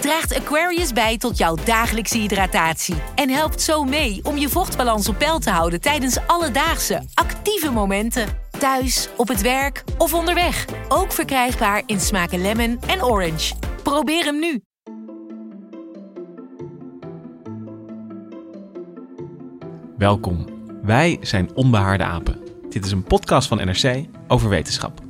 draagt Aquarius bij tot jouw dagelijkse hydratatie en helpt zo mee om je vochtbalans op peil te houden tijdens alledaagse actieve momenten. Thuis, op het werk of onderweg. Ook verkrijgbaar in smaken lemon en orange. Probeer hem nu. Welkom. Wij zijn Onbehaarde Apen. Dit is een podcast van NRC over wetenschap.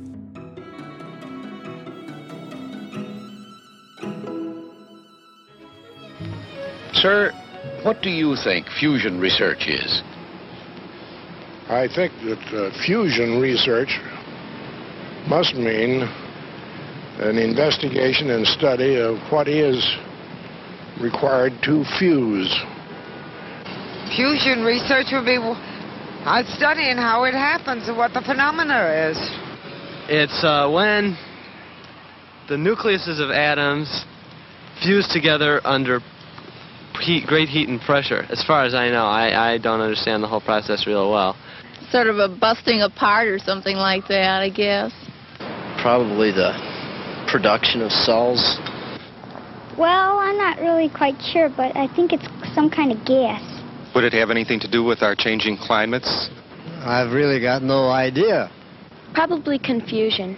Sir, what do you think fusion research is? I think that uh, fusion research must mean an investigation and study of what is required to fuse. Fusion research would be uh, studying how it happens and what the phenomena is. It's uh, when the nucleuses of atoms fuse together under heat, great heat and pressure. As far as I know, I, I don't understand the whole process real well. Sort of a busting apart or something like that, I guess. Probably the production of cells. Well, I'm not really quite sure, but I think it's some kind of gas. Would it have anything to do with our changing climates? I've really got no idea. Probably confusion.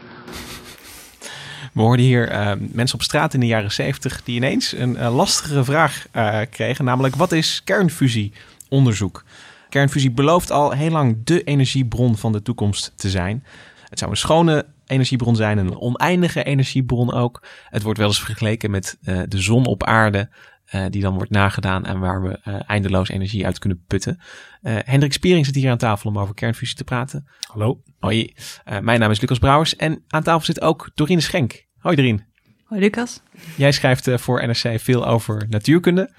We hoorden hier eh, mensen op straat in de jaren 70 die ineens een eh, lastigere vraag eh, kregen, namelijk wat is kernfusieonderzoek? Kernfusie belooft al heel lang de energiebron van de toekomst te zijn. Het zou een schone energiebron zijn, een oneindige energiebron ook. Het wordt wel eens vergeleken met de zon op aarde, eh, die dan wordt nagedaan en waar we eh, eindeloos energie uit kunnen putten. Eh, Hendrik Spiering zit hier aan tafel om over kernfusie te praten. Hallo. Hoi, Eh, mijn naam is Lucas Brouwers en aan tafel zit ook Dorine Schenk. Hoi Dorine. Hoi Lucas. Jij schrijft eh, voor NRC veel over natuurkunde.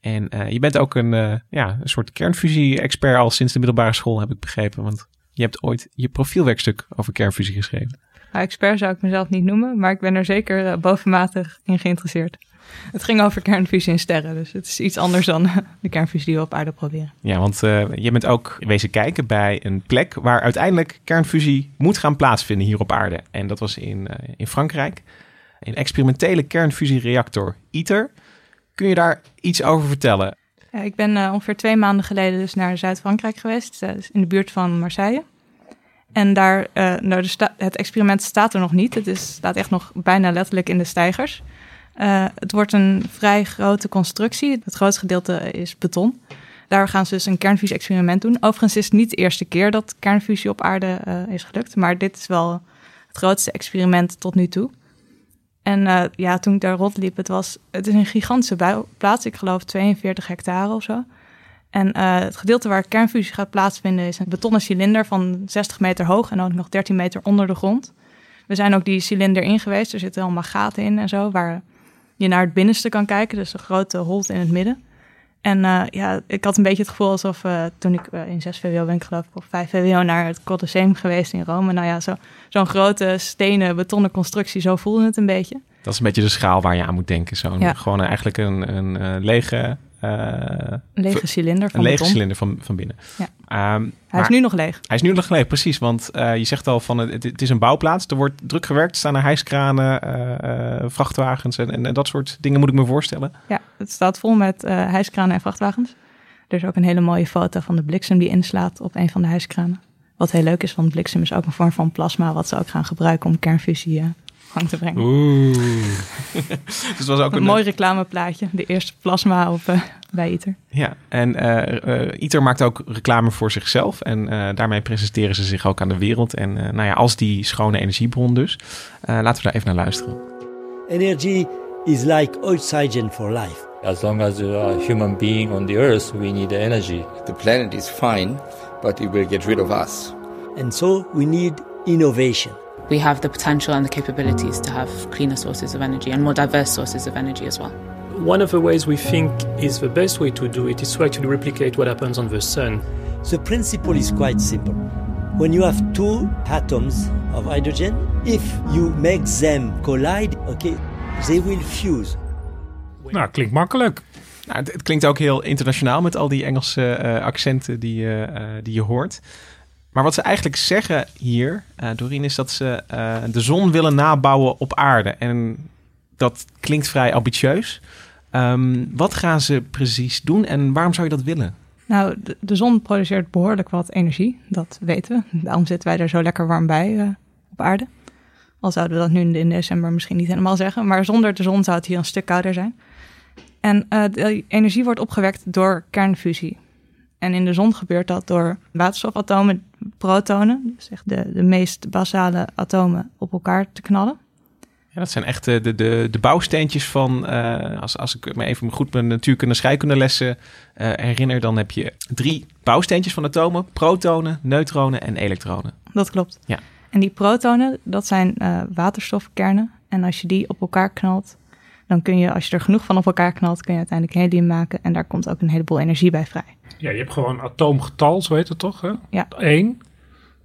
En eh, je bent ook een, eh, ja, een soort kernfusie-expert al sinds de middelbare school, heb ik begrepen. Want je hebt ooit je profielwerkstuk over kernfusie geschreven. Nou, expert zou ik mezelf niet noemen, maar ik ben er zeker bovenmatig in geïnteresseerd. Het ging over kernfusie in sterren, dus het is iets anders dan de kernfusie die we op aarde proberen. Ja, want eh, je bent ook wezen kijken bij een plek waar uiteindelijk kernfusie moet gaan plaatsvinden hier op aarde. En dat was in, eh, in Frankrijk. Een experimentele kernfusiereactor ITER. Kun je daar iets over vertellen? Ja, ik ben eh, ongeveer twee maanden geleden dus naar Zuid-Frankrijk geweest, eh, dus in de buurt van Marseille. En daar, eh, nou, het experiment staat er nog niet. Het is, staat echt nog bijna letterlijk in de stijgers. Eh, het wordt een vrij grote constructie. Het grootste gedeelte is beton. Daar gaan ze dus een kernfusie-experiment doen. Overigens is het niet de eerste keer dat kernfusie op aarde eh, is gelukt. Maar dit is wel het grootste experiment tot nu toe. En eh, ja, toen ik daar rondliep, het, was, het is een gigantische bouwplaats. Ik geloof 42 hectare of zo. En het gedeelte waar kernfusie gaat plaatsvinden is een betonnen cilinder van 60 meter hoog en ook nog 13 meter onder de grond. We zijn ook die cilinder in geweest. Er zitten allemaal gaten in en zo, waar je naar het binnenste kan kijken. Dus een grote holte in het midden. En eh, ja, ik had een beetje het gevoel alsof eh, toen ik eh, in 6 VWO ben, ik geloof ik, of 5 VWO naar het Colosseum geweest in Rome. Nou ja, zo- zo'n grote stenen betonnen constructie, zo voelde het een beetje. Dat is een beetje de schaal waar je aan moet denken. Zo'n Ja. gewoon eigenlijk een, een lege, Een lege ver- cilinder van een lege cilinder van, van binnen. Ja. Ehm, Hij maar- is nu nog leeg. Hij is nu nog leeg, precies. Want eh, je zegt al van het, het is een bouwplaats. Er wordt druk gewerkt. Er staan er hijskranen, eh, eh, vrachtwagens en, en, en dat soort dingen moet ik me voorstellen. Ja, het staat vol met eh hijskranen en vrachtwagens. Er is ook een hele mooie foto van de bliksem die inslaat op een van de hijskranen. Wat heel leuk is, want bliksem is ook een vorm van plasma... wat ze ook gaan gebruiken om kernfusie eh, gang te brengen. Oeh. dus het was ook een, een, mooi reclameplaatje. De eerste plasma op, eh, bij ITER. Ja, en eh, eh, ITER maakt ook reclame voor zichzelf. En eh, daarmee presenteren ze zich ook aan de wereld. En eh, nou ja, als die schone energiebron dus. Eh, laten we daar even naar luisteren. Energy is like oxygen for life. As long as you are a human being on the earth, we need energy. The planet is fine, but it will get rid of us. And so we need innovation. We have the potential and the capabilities to have cleaner sources of energy and more diverse sources of energy as well. one of the ways we think is the best way to do it is to actually replicate what happens on the sun. The principle is quite simple. When you have two atoms of hydrogen, if you make them collide, okay, they will fuse. Nou, klinkt makkelijk. Nou, het, het klinkt ook heel internationaal met al die Engelse eh, accenten die, eh, die je hoort. Maar wat ze eigenlijk zeggen hier, Doreen, is dat ze eh, de zon willen nabouwen op aarde. En dat klinkt vrij ambitieus. Ehm, wat gaan ze precies doen en waarom zou je dat willen? Nou, de, zon produceert behoorlijk wat energie, dat weten we. Daarom zitten wij er zo lekker warm bij eh, op aarde. Al zouden we dat nu in december misschien niet helemaal zeggen. Maar zonder de zon zou het hier een stuk kouder zijn. En de energie wordt opgewekt door kernfusie. En in de zon gebeurt dat door waterstofatomen, protonen, dus echt de, de meest basale atomen, op elkaar te knallen. Ja, dat zijn echt de, de, de bouwsteentjes van, eh, als, als ik me even goed mijn natuurkunde scheikundelessen eh herinner, dan heb je drie bouwsteentjes van atomen, protonen, neutronen en elektronen. Dat klopt. Ja. En die protonen, dat zijn eh, waterstofkernen. En als je die op elkaar knalt, dan kun je, als je er genoeg van op elkaar knalt, kun je uiteindelijk helium maken. En daar komt ook een heleboel energie bij vrij. Ja, je hebt gewoon atoomgetal, zo heet het toch? Hè? Ja. 1.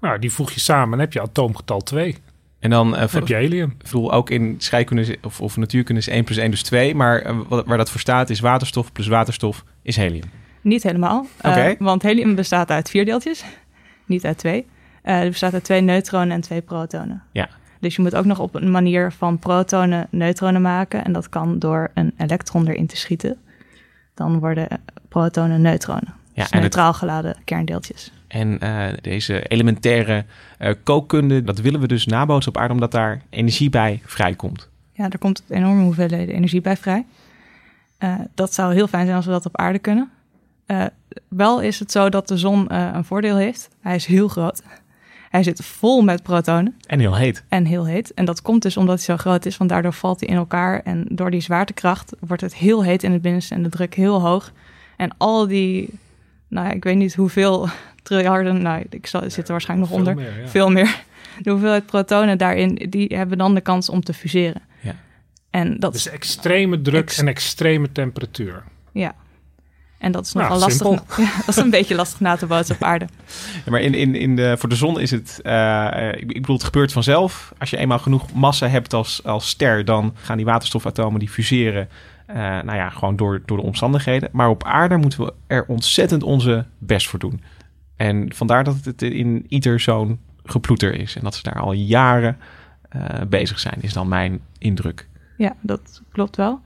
Nou, die voeg je samen en heb je atoomgetal 2. En dan eh, heb je helium. Ik bedoel, ook in scheikunde of, of natuurkunde is 1 plus 1 dus 2. Maar eh, wat, waar dat voor staat is waterstof plus waterstof is helium. Niet helemaal. eh, Oké. want helium bestaat uit vier deeltjes, niet uit twee. Eh het bestaat uit twee neutronen en twee protonen. Ja. Dus je moet ook nog op een manier van protonen neutronen maken. En dat kan door een elektron erin te schieten. Dan worden eh, protonen neutronen. Ja, dus het- neutraal geladen kerndeeltjes. En eh, deze elementaire eh, kookkunde, dat willen we dus nabootsen op aarde, omdat daar energie bij vrijkomt. Ja, er komt enorme hoeveelheden energie bij vrij. Dat zou heel fijn zijn als we dat op aarde kunnen. Wel is het zo dat de zon een voordeel heeft. Hij is heel groot. Hij zit vol met protonen. En heel heet. En heel heet. En dat komt dus omdat hij zo groot is, want daardoor valt hij in elkaar. En door die zwaartekracht wordt het heel heet in het binnenste en de druk heel hoog. En al die, nou ja, ik weet niet hoeveel triljarden, nou, ik zal, zit er waarschijnlijk nog Veel onder. meer, ja. Veel meer. De hoeveelheid protonen daarin, die hebben dan de kans om te fuseren. Ja. En dat Dus extreme druk en extreme temperatuur. Ja. En dat is Nou, nogal lastig. simpel. Ja, dat is een beetje lastig na te bootsen op aarde. Ja, maar in, in, in de, voor de zon is het, eh, eh, ik, ik bedoel, het gebeurt vanzelf. Als je eenmaal genoeg massa hebt als, als ster, dan gaan die waterstofatomen die fuseren, eh, nou ja, gewoon door, door de omstandigheden. Maar op aarde moeten we er ontzettend onze best voor doen. En vandaar dat het in ieder zo'n geploeter is. En dat ze daar al jaren bezig zijn, is dan mijn indruk. Ja, dat klopt wel.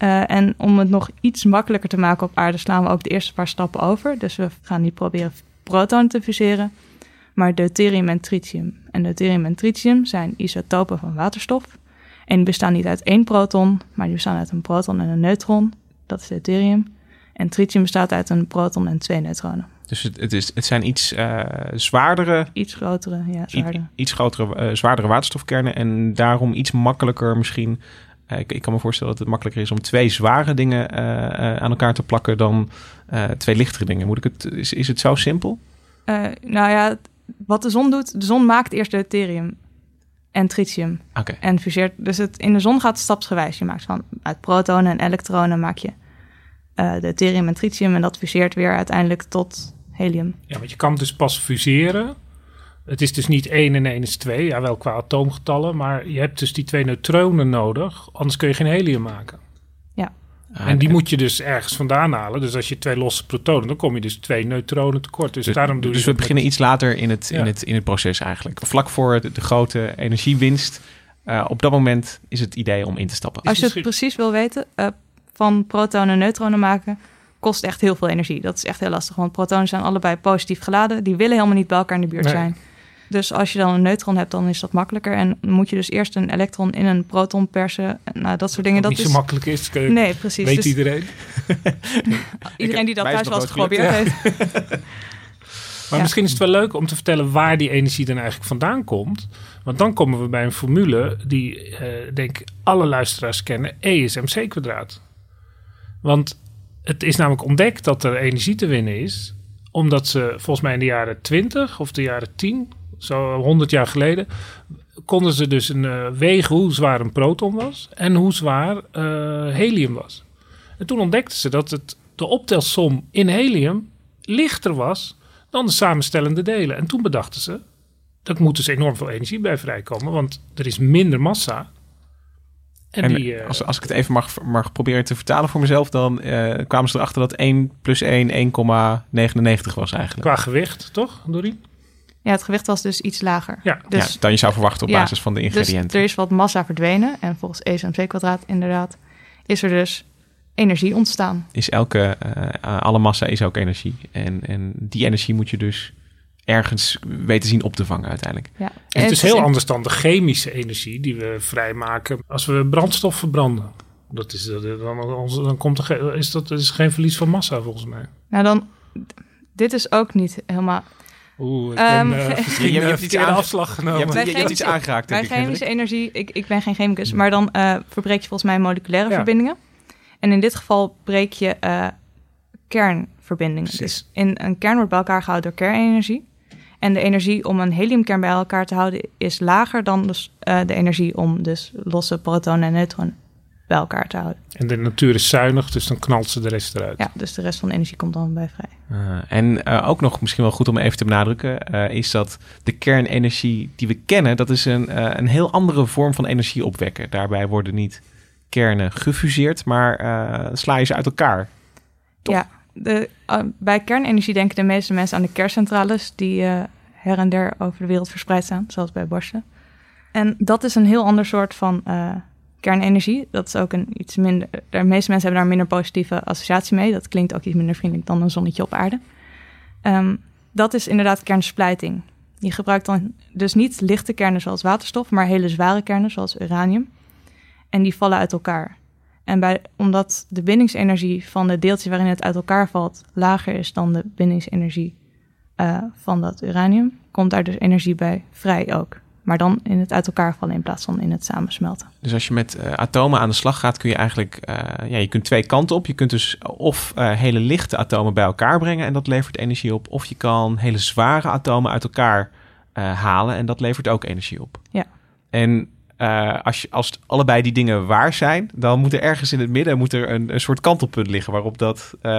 Eh, en om het nog iets makkelijker te maken op aarde, slaan we ook de eerste paar stappen over. Dus we gaan niet proberen protonen te fuseren, maar deuterium en tritium. En deuterium en tritium zijn isotopen van waterstof. En die bestaan niet uit één proton, maar die bestaan uit een proton en een neutron. Dat is deuterium. En tritium bestaat uit een proton en twee neutronen. Dus het, het, is, het zijn iets eh, zwaardere, Iets grotere, ja, i- zwaarder. iets grotere, eh, zwaardere waterstofkernen. En daarom iets makkelijker misschien. Eh, ik, ik kan me voorstellen dat het makkelijker is om twee zware dingen eh, eh, aan elkaar te plakken dan eh, twee lichtere dingen. Moet ik het, is, is het zo simpel? Eh, nou ja, wat de zon doet, de zon maakt eerst deuterium en tritium. En fuseert, dus het, in de zon gaat het stapsgewijs. Je maakt van uit protonen en elektronen maak je eh deuterium en tritium en dat fuseert weer uiteindelijk tot helium. Ja, want je kan dus pas fuseren. Het is dus niet 1 en 1 is 2, ja wel qua atoomgetallen, maar je hebt dus die twee neutronen nodig, anders kun je geen helium maken. Ja. en die moet je dus ergens vandaan halen. Dus als je twee losse protonen, dan kom je dus twee neutronen tekort. Dus, Dus, daarom doe dus je we met- beginnen iets later in het, in, het, in het proces eigenlijk. Vlak voor de, de grote energiewinst. eh, op dat moment is het idee om in te stappen. Als je het precies wil weten, eh, van protonen en neutronen maken kost echt heel veel energie. Dat is echt heel lastig, want protonen zijn allebei positief geladen. Die willen helemaal niet bij elkaar in de buurt Nee. zijn. Dus als je dan een neutron hebt, dan is dat makkelijker. En moet je dus eerst een elektron in een proton persen. Nou, dat soort dingen. Wat Dat niet is zo makkelijk is. Nee, precies. Weet Dus- iedereen. Iedereen die dat thuis wel eens geprobeerd heeft. Maar Ja. misschien is het wel leuk om te vertellen waar die energie dan eigenlijk vandaan komt. Want dan komen we bij een formule die, eh denk ik, alle luisteraars kennen. E is mc kwadraat. Want het is namelijk ontdekt dat er energie te winnen is. Omdat ze volgens mij in de jaren 20 of de jaren 10, zo 100 jaar geleden... konden ze dus een, eh, wegen hoe zwaar een proton was en hoe zwaar eh, helium was. En toen ontdekten ze dat het, de optelsom in helium lichter was dan de samenstellende delen. En toen bedachten ze, dat moet dus enorm veel energie bij vrijkomen, want er is minder massa. En, En, die, eh, als, als ik het even mag, mag proberen te vertalen voor mezelf, dan kwamen ze erachter dat 1 plus 1 1,99 was eigenlijk. qua gewicht, toch, Dorien? Ja, het gewicht was dus iets lager. Ja, dus, ja, dan je zou verwachten op ja, basis van de ingrediënten. Dus er is wat massa verdwenen. En volgens ESMC kwadraat inderdaad is er dus energie ontstaan. Is elke, eh, alle massa is ook energie. En, en die energie moet je dus ergens weten zien op te vangen uiteindelijk. Ja. En het is heel anders dan de chemische energie die we vrijmaken als we brandstof verbranden. Dat is, dan, dan, komt er, ge- is dat is geen verlies van massa volgens mij. Nou dan, dit is ook niet helemaal... Oeh, ik Ehm, ben, eh, misschien, Je- je eh, hebt iets verkeerde aange- afslag genomen. Je hebt- Bij je hebt iets aangeraakt, Bij ik, chemische Hendrik. energie, ik, ik ben geen chemicus, maar dan eh, verbreek je volgens mij moleculaire Ja. verbindingen. En in dit geval breek je eh, kernverbindingen. Precies. Dus in een kern wordt bij elkaar gehouden door kernenergie. En de energie om een heliumkern bij elkaar te houden is lager dan dus, eh, de energie om dus losse protonen en neutronen bij elkaar te houden. En de natuur is zuinig, dus dan knalt ze de rest eruit. Ja, dus de rest van de energie komt dan bij vrij. Uh, en uh, ook nog misschien wel goed om even te benadrukken, uh, is dat de kernenergie die we kennen, dat is een, uh, een heel andere vorm van energie opwekken. Daarbij worden niet kernen gefuseerd, maar uh, sla je ze uit elkaar. Toch? Ja, de, uh, bij kernenergie denken de meeste mensen aan de kerncentrales die uh, her en der over de wereld verspreid staan, zoals bij Borselen. En dat is een heel ander soort van uh, kernenergie. Dat is ook een iets minder. De meeste mensen hebben daar een minder positieve associatie mee. Dat klinkt ook iets minder vriendelijk dan een zonnetje op aarde. Um, dat is inderdaad kernsplijting. Je gebruikt dan dus niet lichte kernen zoals waterstof, maar hele zware kernen zoals uranium. En die vallen uit elkaar. En omdat de bindingsenergie van de deeltje waarin het uit elkaar valt lager is dan de bindingsenergie uh, van dat uranium, komt daar dus energie bij vrij ook. Maar dan in het uit elkaar vallen in plaats van in het samensmelten. Dus als je met uh, atomen aan de slag gaat, kun je eigenlijk, uh, ja, je kunt twee kanten op. Je kunt dus of uh, hele lichte atomen bij elkaar brengen en dat levert energie op. Of je kan hele zware atomen uit elkaar halen en dat levert ook energie op. Ja. En uh, als, je, als allebei die dingen waar zijn, dan moet er ergens in het midden moet er een, een soort kantelpunt liggen waarop, dat, uh,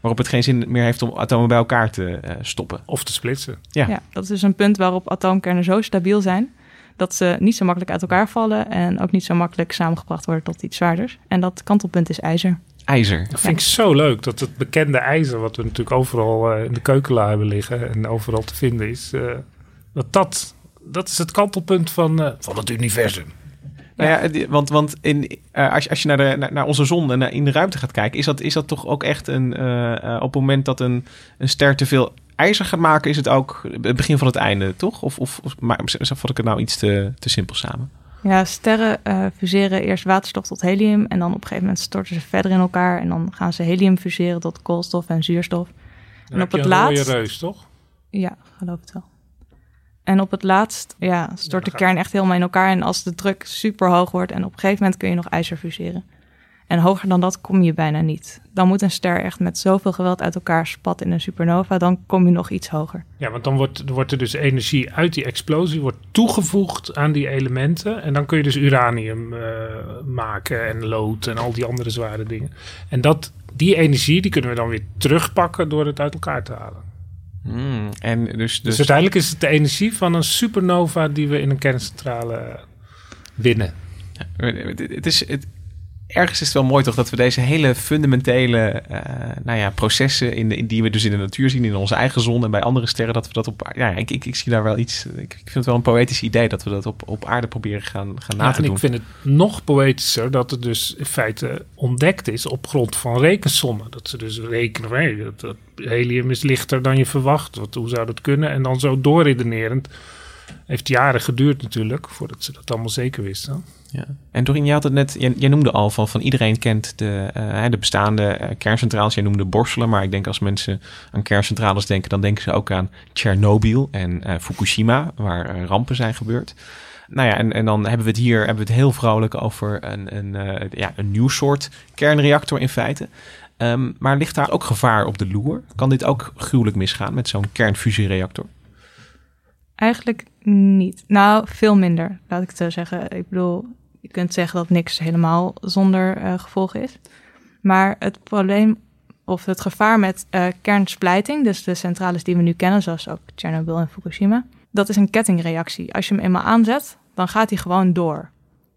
waarop het geen zin meer heeft om atomen bij elkaar te uh, stoppen. Of te splitsen. Ja. ja, dat is dus een punt waarop atoomkernen zo stabiel zijn dat ze niet zo makkelijk uit elkaar vallen en ook niet zo makkelijk samengebracht worden tot iets zwaarders. En dat kantelpunt is ijzer. IJzer. Dat vind ik zo leuk dat het bekende ijzer, wat we natuurlijk overal in de keukenla hebben liggen en overal te vinden is, dat dat dat is het kantelpunt van, uh, van het universum. Nou ja, want, want in, uh, als, je, als je naar, de, naar, naar onze zon en naar in de ruimte gaat kijken, is dat, is dat toch ook echt een. Uh, op het moment dat een, een ster te veel ijzer gaat maken, is het ook het begin van het einde, toch? Of, of, of maar, vat ik het nou iets te, te simpel samen? Ja, sterren uh, fuseren eerst waterstof tot helium en dan op een gegeven moment storten ze verder in elkaar en dan gaan ze helium fuseren tot koolstof en zuurstof. Dan en op het laatst. reus, toch? Ja, geloof het wel. En op het laatst ja, stort de kern echt helemaal in elkaar. En als de druk super hoog wordt en op een gegeven moment kun je nog ijzer fuseren. En hoger dan dat kom je bijna niet. Dan moet een ster echt met zoveel geweld uit elkaar spatten in een supernova. Dan kom je nog iets hoger. Ja, want dan wordt, wordt er dus energie uit die explosie wordt toegevoegd aan die elementen. En dan kun je dus uranium uh, maken en lood en al die andere zware dingen. En dat, die energie die kunnen we dan weer terugpakken door het uit elkaar te halen. Mm, en dus, dus... dus uiteindelijk is het de energie van een supernova die we in een kerncentrale winnen. Ja, het is, het, ergens is het wel mooi toch dat we deze hele fundamentele uh, nou ja, processen in, in, die we dus in de natuur zien, in onze eigen zon en bij andere sterren, dat we dat op. Ja, ik, ik, ik zie daar wel iets. Ik, ik vind het wel een poëtisch idee dat we dat op, op aarde proberen gaan, gaan na ja, te en doen. Ik vind het nog poëtischer dat het dus in feite ontdekt is op grond van rekensommen. Dat ze dus rekenen, hey, dat, dat helium is lichter dan je verwacht. Wat, hoe zou dat kunnen? En dan zo doorredenerend. Heeft jaren geduurd natuurlijk, voordat ze dat allemaal zeker wisten. Ja. En Dorien, je had het net, jij, jij noemde al van, van iedereen kent de, uh, de bestaande uh, kerncentrales. Jij noemde Borselen, maar ik denk als mensen aan kerncentrales denken, dan denken ze ook aan Tsjernobyl en uh, Fukushima, waar rampen zijn gebeurd. Nou ja, en, en dan hebben we het hier hebben we het heel vrolijk over een, een, ja, een nieuw soort kernreactor in feite. Um, maar ligt daar ook gevaar op de loer? Kan dit ook gruwelijk misgaan met zo'n kernfusiereactor? Eigenlijk niet. Nou, veel minder, laat ik het zo zeggen. Ik bedoel, je kunt zeggen dat niks helemaal zonder uh, gevolgen is. Maar het probleem of het gevaar met uh, kernsplijting, dus de centrales die we nu kennen, zoals ook Chernobyl en Fukushima, dat is een kettingreactie. Als je hem eenmaal aanzet, dan gaat hij gewoon door.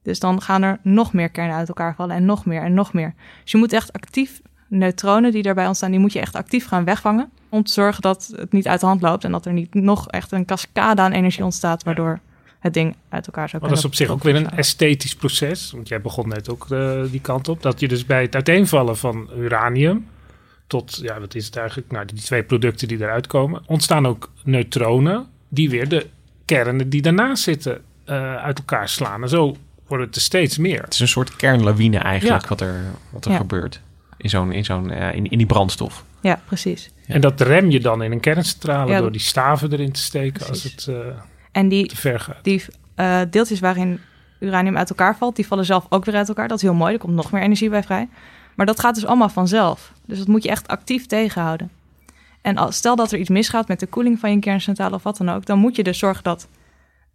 Dus dan gaan er nog meer kernen uit elkaar vallen en nog meer en nog meer. Dus je moet echt actief neutronen die daarbij ontstaan, die moet je echt actief gaan wegvangen. Om te zorgen dat het niet uit de hand loopt en dat er niet nog echt een cascade aan energie ontstaat, waardoor het ding uit elkaar zou kunnen. Maar dat is op zich ook weer een esthetisch proces. Want jij begon net ook uh, die kant op. Dat je dus bij het uiteenvallen van uranium tot, ja, wat is het eigenlijk? Nou, die twee producten die eruit komen, ontstaan ook neutronen die weer de kernen die daarnaast zitten uh, uit elkaar slaan. En zo wordt het er steeds meer. Het is een soort kernlawine eigenlijk wat er, wat er gebeurt in, zo'n, in, zo'n, uh, in, in die brandstof. Ja, precies. En dat rem je dan in een kerncentrale door die staven erin te steken als het uh, en die, te ver gaat. Die deeltjes waarin uranium uit elkaar valt, die vallen zelf ook weer uit elkaar. Dat is heel mooi, er komt nog meer energie bij vrij. Maar dat gaat dus allemaal vanzelf. Dus dat moet je echt actief tegenhouden. En als, stel dat er iets misgaat met de koeling van je kerncentrale of wat dan ook, dan moet je dus zorgen dat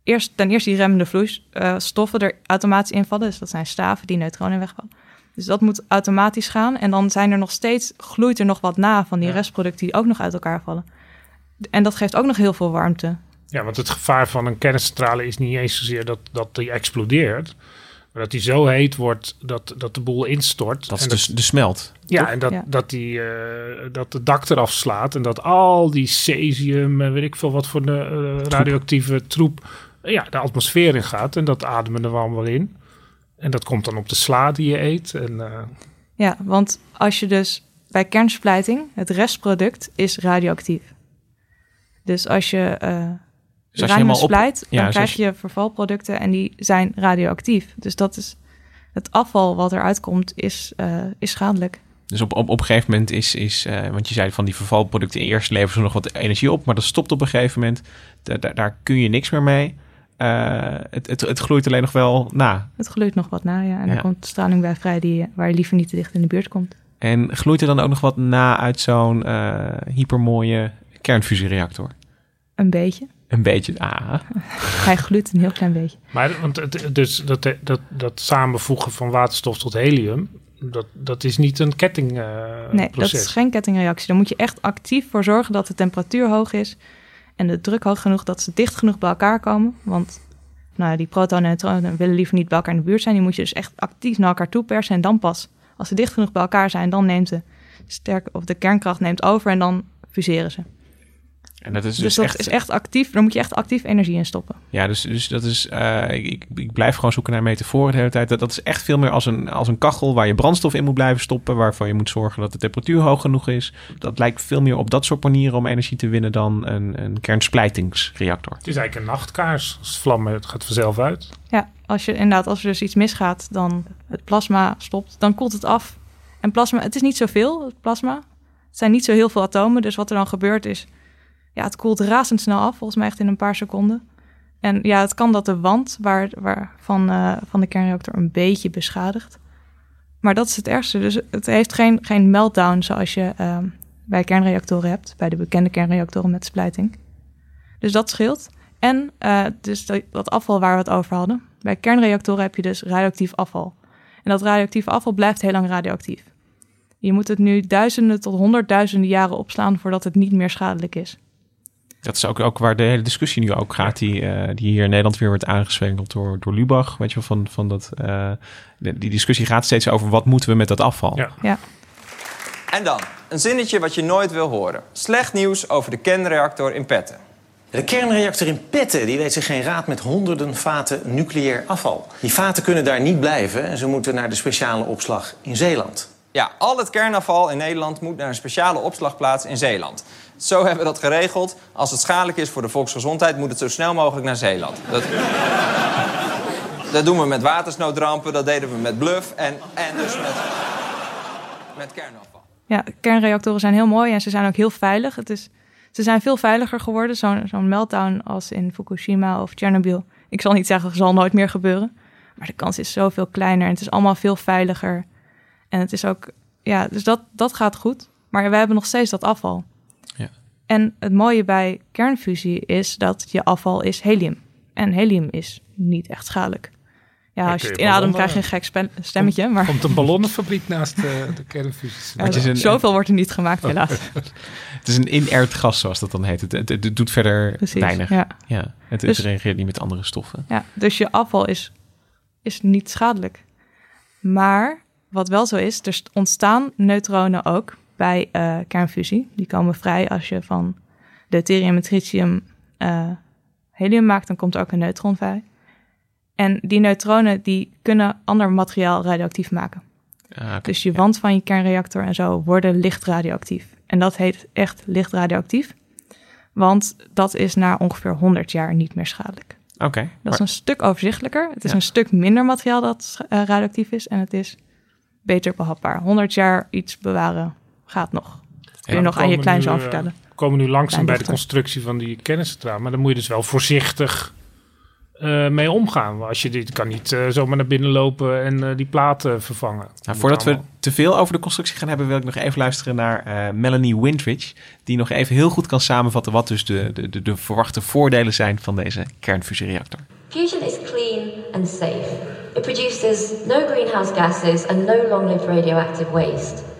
eerst, ten eerste die remmende vloeistoffen er automatisch invallen. Dus dat zijn staven die neutronen wegvallen. Dus dat moet automatisch gaan. En dan zijn er nog steeds, gloeit er nog wat na van die restproducten die ook nog uit elkaar vallen. En dat geeft ook nog heel veel warmte. Ja, want het gevaar van een kerncentrale is niet eens zozeer dat, dat die explodeert. Maar dat die zo heet wordt dat, dat de boel instort. Dat is dus de smelt. Ja, en dat, dat, die, uh, dat de dak eraf slaat. En dat al die cesium, weet ik veel wat voor de uh, radioactieve troep, ja, de atmosfeer in gaat. En dat ademen er allemaal in. En dat komt dan op de sla die je eet. En, uh... Ja, want als je dus bij kernsplijting, het restproduct is radioactief. Dus als je dus als je splijt, op, dan krijg je vervalproducten en die zijn radioactief. Dus dat is het afval wat eruit komt, is, uh, is schadelijk. Dus op, op, op een gegeven moment is, is uh, want je zei van die vervalproducten eerst leveren ze nog wat energie op, maar dat stopt op een gegeven moment. Daar, daar kun je niks meer mee. Uh, het, het, het gloeit alleen nog wel na. Het gloeit nog wat na, ja. En ja. dan komt straling bij vrij die, waar je liever niet te dicht in de buurt komt. En gloeit er dan ook nog wat na uit zo'n hypermooie kernfusiereactor? Een beetje. Een beetje, ah. Hij gloeit een heel klein beetje. Maar want het, dus dat, dat, dat samenvoegen van waterstof tot helium, dat, dat is niet een kettingproces. Uh, nee, dat is geen kettingreactie. Daar moet je echt actief voor zorgen dat de temperatuur hoog is en de druk hoog genoeg dat ze dicht genoeg bij elkaar komen. Want nou, die protonen en neutronen willen liever niet bij elkaar in de buurt zijn. Die moet je dus echt actief naar elkaar toe persen en dan pas. Als ze dicht genoeg bij elkaar zijn, dan neemt de, sterk, of de kernkracht neemt over en dan fuseren ze. En dat is dus, dus, dat echt... is echt actief. Daar moet je echt actief energie in stoppen. Ja, dus, dus dat is... Uh, ik, ik blijf gewoon zoeken naar metaforen de hele tijd. Dat, dat is echt veel meer als een, als een kachel waar je brandstof in moet blijven stoppen. Waarvan je moet zorgen dat de temperatuur hoog genoeg is. Dat lijkt veel meer op dat soort manieren om energie te winnen dan een, een kernsplijtingsreactor. Het is eigenlijk een nachtkaars. Als het vlammen, het gaat vanzelf uit. Ja, als je inderdaad, als er dus iets misgaat, dan het plasma stopt, dan koelt het af. En plasma, het is niet zoveel, het plasma. Het zijn niet zo heel veel atomen. Dus wat er dan gebeurt is ja, het koelt razendsnel af, volgens mij echt in een paar seconden. En ja, het kan dat de wand waar, waar van, uh, van de kernreactor een beetje beschadigt. Maar dat is het ergste. Dus het heeft geen, geen meltdown zoals je uh, bij kernreactoren hebt, bij de bekende kernreactoren met splijting. Dus dat scheelt. En uh, dus dat, dat, afval waar we het over hadden. Bij kernreactoren heb je dus radioactief afval. En dat radioactieve afval blijft heel lang radioactief. Je moet het nu duizenden tot honderdduizenden jaren opslaan voordat het niet meer schadelijk is. Dat is ook, ook waar de hele discussie nu ook gaat, die, uh, die hier in Nederland weer wordt aangezwengeld door, door Lubach. Weet je wel, van, van dat, uh, de, die discussie gaat steeds over wat moeten we met dat afval. Ja. ja. En dan, een zinnetje wat je nooit wil horen. Slecht nieuws over de kernreactor in Petten. De kernreactor in Petten die weet zich geen raad met honderden vaten nucleair afval. Die vaten kunnen daar niet blijven en ze moeten naar de speciale opslag in Zeeland. Ja, al het kernafval in Nederland moet naar een speciale opslagplaats in Zeeland. Zo hebben we dat geregeld. Als het schadelijk is voor de volksgezondheid, moet het zo snel mogelijk naar Zeeland. Dat, dat doen we met watersnoodrampen, dat deden we met bluff en, en dus met, met kernafval. Ja, kernreactoren zijn heel mooi en ze zijn ook heel veilig. Het is, ze zijn veel veiliger geworden. Zo'n meltdown als in Fukushima of Chernobyl. Ik zal niet zeggen, zal nooit meer gebeuren. Maar de kans is zoveel kleiner en het is allemaal veel veiliger. En het is ook, ja, dus dat, dat gaat goed. Maar we hebben nog steeds dat afval. En het mooie bij kernfusie is dat je afval is helium. En helium is niet echt schadelijk. Ja, als je het inademt krijg je een gek stemmetje. Maar Komt een ballonnenfabriek naast eh, de kernfusie. Ja, een- zoveel wordt er niet gemaakt, helaas. Het is een inert gas, zoals dat dan heet. Het, het, het doet verder Precies, weinig. ja. het, het Dus- reageert niet met andere stoffen. Ja, dus je afval is, is niet schadelijk. Maar wat wel zo is, er ontstaan neutronen ook bij eh, kernfusie. Die komen vrij als je van deuterium en tritium eh, helium maakt, dan komt er ook een neutron vrij. En die neutronen die kunnen ander materiaal radioactief maken. Ah. Dus je wand van je kernreactor en zo worden licht radioactief. En dat heet echt licht radioactief. Want dat is na ongeveer 100 jaar niet meer schadelijk. Oké. Dat is een stuk overzichtelijker. Het is Ja. een stuk minder materiaal dat eh, radioactief is. En het is beter behapbaar. 100 jaar iets bewaren gaat nog. Dat kun je nog aan je kleinzoon vertellen. We eh, komen nu langzaam bij de constructie van die kerncentrale. Maar dan moet je dus wel voorzichtig eh, mee omgaan. Want Als je dit kan niet eh, zomaar naar binnen lopen en eh, die platen vervangen. Nou, voordat we te veel over de constructie gaan hebben, wil ik nog even luisteren naar eh, Melanie Windridge. Die nog even heel goed kan samenvatten wat dus de, de, de, de verwachte voordelen zijn van deze kernfusiereactor. Fusion is clean and safe. It produces no greenhouse gases and no long lived radioactive waste.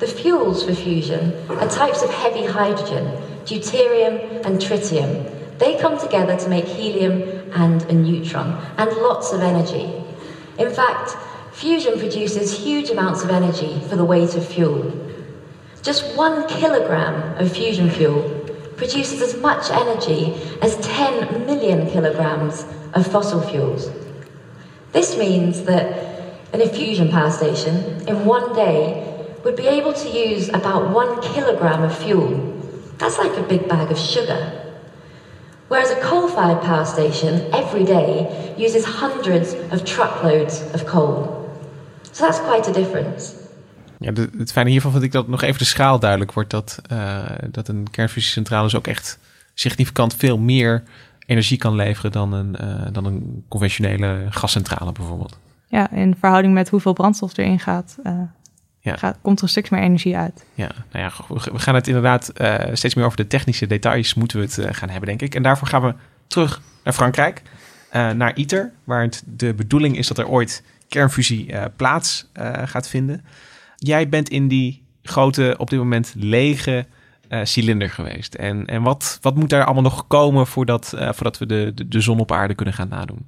The fuels for fusion are types of heavy hydrogen, deuterium and tritium. They come together to make helium and a neutron, and lots of energy. In fact, fusion produces huge amounts of energy for the weight of fuel. Just one kilogram of fusion fuel produces as much energy as 10 million kilograms of fossil fuels. This means that in a fusion power station, in one day, would be able to use about one kilogram of fuel. That's like a big bag of sugar. Whereas a coal fired power station every day uses hundreds of truckloads of coal. So that's quite a difference. Ja, de- het fijne hiervan vind ik dat nog even de schaal duidelijk wordt. Dat, eh, dat een kernfusiecentrale dus ook echt significant veel meer energie kan leveren dan een, eh, dan een conventionele gascentrale bijvoorbeeld. Ja, in verhouding met hoeveel brandstof erin gaat, eh, Ja. gaat komt er een stuk meer energie uit. Ja, nou ja, we gaan het inderdaad eh, steeds meer over de technische details moeten we het eh, gaan hebben, denk ik. En daarvoor gaan we terug naar Frankrijk, eh, naar ITER, waar het de bedoeling is dat er ooit kernfusie plaats gaat vinden. Jij bent in die grote, op dit moment lege cilinder geweest. En, en wat, wat moet daar allemaal nog komen voordat, voordat we de, de, de zon op aarde kunnen gaan nadoen?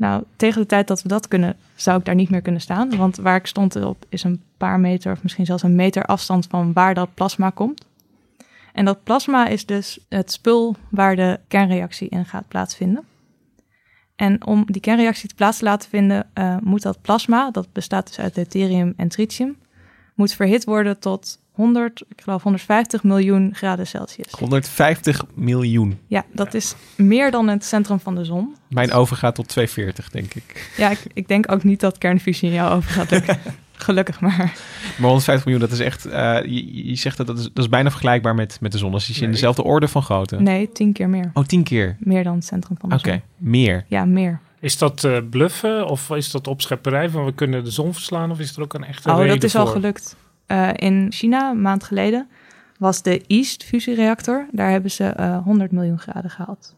Nou, tegen de tijd dat we dat kunnen, zou ik daar niet meer kunnen staan. Want waar ik stond op is een paar meter of misschien zelfs een meter afstand van waar dat plasma komt. En dat plasma is dus het spul waar de kernreactie in gaat plaatsvinden. En om die kernreactie te plaats te laten vinden, eh, moet dat plasma, dat bestaat dus uit deuterium en tritium, moet verhit worden tot 100, ik geloof 150 miljoen graden Celsius. 150 miljoen. Ja, dat is meer dan het centrum van de zon. Mijn oven gaat tot 240, denk ik. Ja, ik, ik denk ook niet dat kernfusie in jou over gaat lukken. Gelukkig maar. Maar 150 miljoen, dat is echt. eh, je, je zegt dat dat is, dat is bijna vergelijkbaar met, met de zon. Dus die is in dezelfde orde van grootte. Nee, tien keer meer. Oh, tien keer. Meer dan het centrum van de Oké, zon. meer. Ja, meer. Is dat eh, bluffen of is dat opschepperij van we kunnen de zon verslaan of is er ook een echte Oh, reden dat is al gelukt. Eh, in China, een maand geleden, was de East fusiereactor. Daar hebben ze eh 100 miljoen graden gehaald.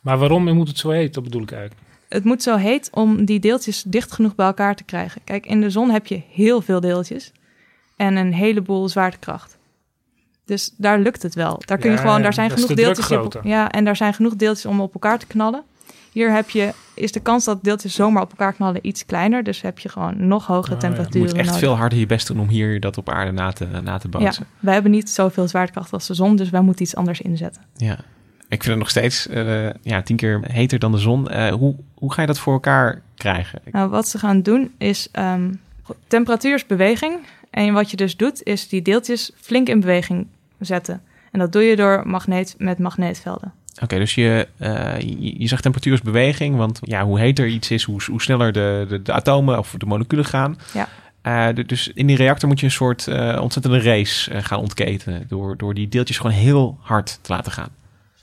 Maar waarom moet het zo heet? Dat bedoel ik eigenlijk. Het moet zo heet om die deeltjes dicht genoeg bij elkaar te krijgen. Kijk, in de zon heb je heel veel deeltjes en een heleboel zwaartekracht. Dus daar lukt het wel. Daar kun je Ja, gewoon, daar zijn genoeg deeltjes. op- ja, en daar zijn genoeg deeltjes om op elkaar te knallen. Hier heb je, is de kans dat deeltjes zomaar op elkaar knallen iets kleiner. Dus heb je gewoon nog hogere Oh, ja. Je temperaturen. moet echt nodig. veel harder je best doen om hier dat op aarde na te, na te Ja, wij hebben niet zoveel zwaartekracht als de zon, dus wij moeten iets anders inzetten. Ja. Ik vind het nog steeds eh, ja, tien keer heter dan de zon. Eh, hoe, hoe ga je dat voor elkaar krijgen? Nou, wat ze gaan doen is ehm, temperatuur is beweging. En wat je dus doet, is die deeltjes flink in beweging zetten. En dat doe je door magneet met magneetvelden. Oké, dus je, eh, je, je zegt temperatuur is beweging. Want ja, hoe heter iets is, hoe, hoe sneller de, de, de atomen of de moleculen gaan. Ja. Eh, de- dus in die reactor moet je een soort eh, ontzettende race gaan ontketenen. Door, door die deeltjes gewoon heel hard te laten gaan.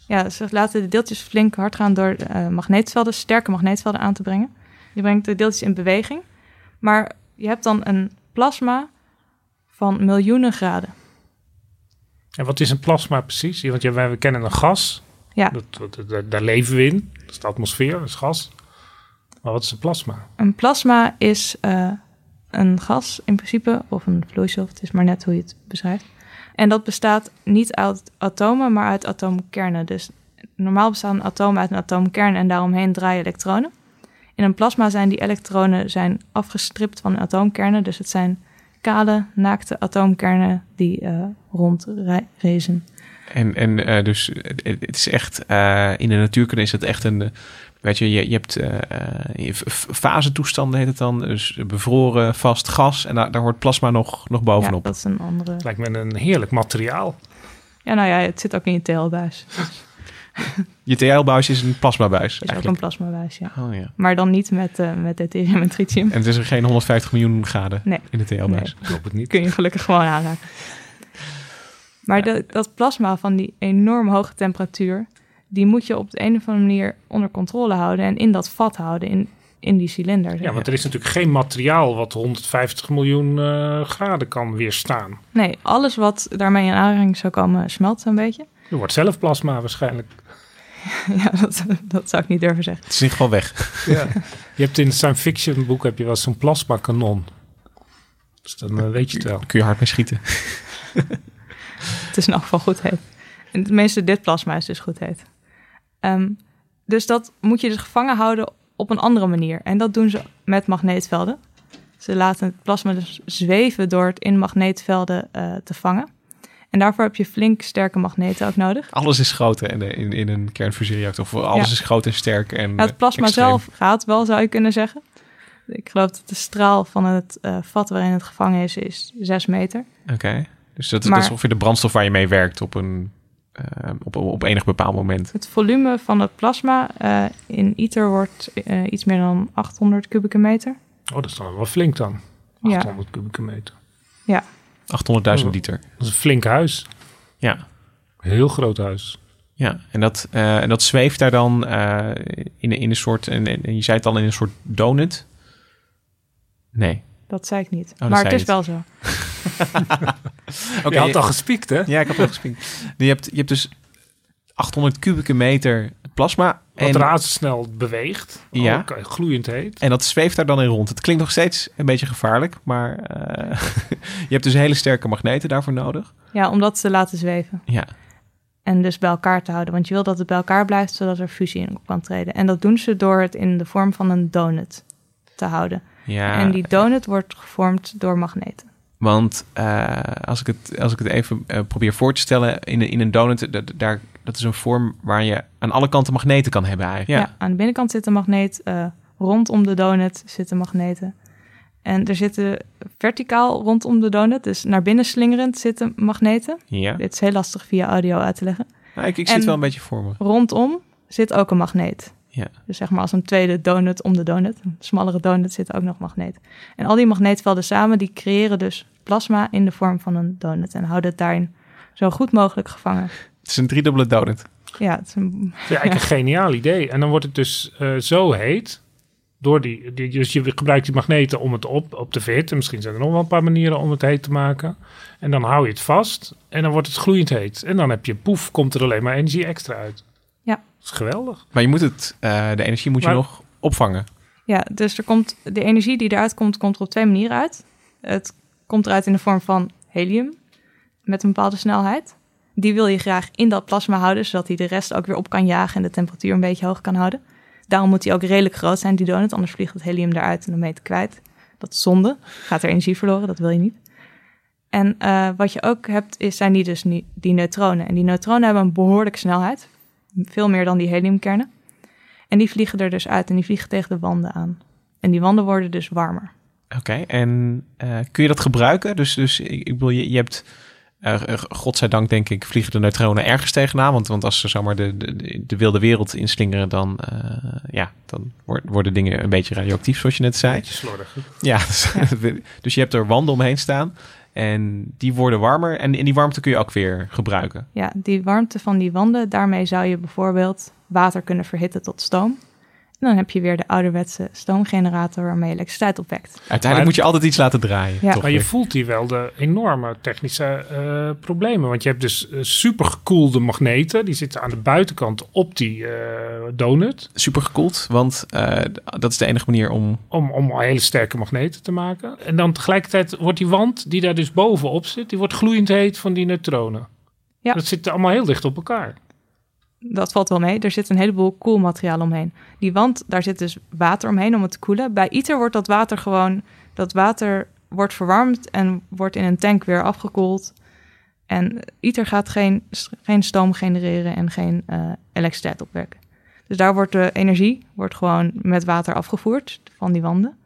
Ja, ze laten de deeltjes flink hard gaan door eh, magneetvelden, sterke magneetvelden aan te brengen. Je brengt de deeltjes in beweging. Maar je hebt dan een plasma van miljoenen graden. En wat is een plasma precies? Want we kennen een gas. Ja. Dat, dat- dat- daar leven we in. Dat is de atmosfeer, dat is gas. Maar wat is een plasma? Een plasma is eh, een gas in principe, of een vloeistof. Het is maar net hoe je het beschrijft. En dat bestaat niet uit atomen, maar uit atoomkernen. Dus normaal bestaan atomen uit een atoomkern en daaromheen draaien elektronen. In een plasma zijn die elektronen zijn afgestript van atoomkernen. Dus het zijn kale, naakte atoomkernen die uh, rondreizen. En, en uh, dus het, is echt, uh, in de natuurkunde is het echt een, weet je, je, je hebt uh, fasetoestanden heet het dan, dus bevroren vast gas en daar, daar hoort plasma nog, nog bovenop. Ja, dat is een andere. Lijkt me een heerlijk materiaal. Ja, nou ja, het zit ook in je TL-buis. je TL-buis is een plasmabuis. Is ook een plasmabuis, ja. Oh, ja. Maar dan niet met, uh, met deuterium en tritium. En het is er geen 150 miljoen graden nee. in de TL-buis. Nee, klopt het niet. Kun je gelukkig gewoon aanraken. Maar de, dat plasma van die enorm hoge temperatuur, die moet je op de een of andere manier onder controle houden en in dat vat houden, in, in die cilinder. Ja, want er is natuurlijk geen materiaal wat 150 miljoen uh, graden kan weerstaan. Nee, alles wat daarmee in aanraking zou komen, smelt zo'n beetje. Je wordt zelf plasma waarschijnlijk. ja, dat, dat zou ik niet durven zeggen. Het is in ieder geval weg. ja. Je hebt in het science fiction boek heb je wel zo'n plasma kanon. Dus dan uh, weet je het wel. Kun je hard mee schieten. het is in elk geval goed heet. En het meeste dit plasma is dus goed heet. Um, dus dat moet je dus gevangen houden op een andere manier. En dat doen ze met magneetvelden. Ze laten het plasma dus zweven door het in magneetvelden uh, te vangen. En daarvoor heb je flink sterke magneten ook nodig. Alles is groot in, in, in een kernfusiereactor. Of alles ja. is groot en sterk. En ja, het plasma extreem. zelf gaat wel, zou je kunnen zeggen. Ik geloof dat de straal van het uh, vat waarin het gevangen is, is 6 meter. Oké. Okay. Dus dat, maar, dat is ongeveer de brandstof waar je mee werkt op een uh, op, op enig bepaald moment. Het volume van het plasma uh, in ITER wordt uh, iets meer dan 800 kubieke meter. Oh, dat is dan wel flink dan. 800 ja. kubieke meter. Ja. 800.000 liter. Dat is een flink huis. Ja. Heel groot huis. Ja, en dat, en dat zweeft daar dan in, in een soort, en, en je zei het al, in een soort donut. Nee. Dat zei ik niet. Oh, maar het is het. wel zo. okay, je had al gespiekt, hè? Ja, ik heb al gespiekt. Je hebt, je hebt dus 800 kubieke meter plasma. Wat en, razendsnel beweegt. Ja. Ook gloeiend heet. En dat zweeft daar dan in rond. Het klinkt nog steeds een beetje gevaarlijk, maar uh, je hebt dus hele sterke magneten daarvoor nodig. Ja, om dat te laten zweven. Ja. En dus bij elkaar te houden. Want je wil dat het bij elkaar blijft, zodat er fusie in kan treden. En dat doen ze door het in de vorm van een donut te houden. Ja. En die donut wordt gevormd door magneten. Want uh, als, ik het, als ik het even uh, probeer voor te stellen, in, in een donut, dat, daar, dat is een vorm waar je aan alle kanten magneten kan hebben eigenlijk. Ja, ja aan de binnenkant zit een magneet, uh, rondom de donut zitten magneten. En er zitten verticaal rondom de donut, dus naar binnen slingerend zitten magneten. Ja. Dit is heel lastig via audio uit te leggen. Nou, ik, ik zie het wel een beetje voor me. Rondom zit ook een magneet. Ja. Dus zeg maar als een tweede donut om de donut. Een smallere donut zit ook nog magneet. En al die magneetvelden samen, die creëren dus plasma in de vorm van een donut. En houden het daarin zo goed mogelijk gevangen. Het is een driedubbele donut. Ja, het is een... Ja, eigenlijk een geniaal idee. En dan wordt het dus uh, zo heet. Door die, die, dus je gebruikt die magneten om het op, op te verhitten. Misschien zijn er nog wel een paar manieren om het heet te maken. En dan hou je het vast. En dan wordt het gloeiend heet. En dan heb je, poef, komt er alleen maar energie extra uit. Ja. Dat is geweldig. Maar je moet het, uh, de energie moet je nog opvangen. Ja, dus er komt, de energie die eruit komt, komt er op twee manieren uit. Het komt eruit in de vorm van helium met een bepaalde snelheid. Die wil je graag in dat plasma houden, zodat hij de rest ook weer op kan jagen en de temperatuur een beetje hoog kan houden. Daarom moet hij ook redelijk groot zijn, die donut, anders vliegt het helium eruit en dan het kwijt. Dat is zonde, gaat er energie verloren, dat wil je niet. En uh, wat je ook hebt, is, zijn die dus die neutronen. En die neutronen hebben een behoorlijke snelheid, veel meer dan die heliumkernen. En die vliegen er dus uit en die vliegen tegen de wanden aan. En die wanden worden dus warmer. Oké, okay, en uh, kun je dat gebruiken? Dus, dus ik, ik bedoel, je, je hebt, uh, godzijdank denk ik, vliegen de neutronen ergens tegenaan. Want, want als ze zomaar de, de, de wilde wereld inslingeren, dan, uh, ja, dan worden dingen een beetje radioactief, zoals je net zei. Beetje slordig. Ja, dus, ja. dus je hebt er wanden omheen staan. En die worden warmer en in die warmte kun je ook weer gebruiken. Ja, die warmte van die wanden, daarmee zou je bijvoorbeeld water kunnen verhitten tot stoom. Dan heb je weer de ouderwetse stoomgenerator waarmee je elektriciteit opwekt. Uiteindelijk Maar- moet je altijd iets laten draaien. Ja. toch Maar je weer. voelt hier wel de enorme technische eh, problemen. Want je hebt dus eh, supergekoelde magneten. Die zitten aan de buitenkant op die eh, donut. Super gekoeld, want eh, dat is de enige manier om... Om, om hele sterke magneten te maken. En dan tegelijkertijd wordt die wand die daar dus bovenop zit... die wordt gloeiend heet van die neutronen. Ja. Dat zit allemaal heel dicht op elkaar. Dat valt wel mee. Er zit een heleboel koelmateriaal omheen. Die wand, daar zit dus water omheen om het te koelen. Bij ITER wordt dat water gewoon... Dat water wordt verwarmd en wordt in een tank weer afgekoeld. En ITER gaat geen, geen stoom genereren en geen eh, elektriciteit opwekken. Dus daar wordt de energie wordt gewoon met water afgevoerd van die wanden.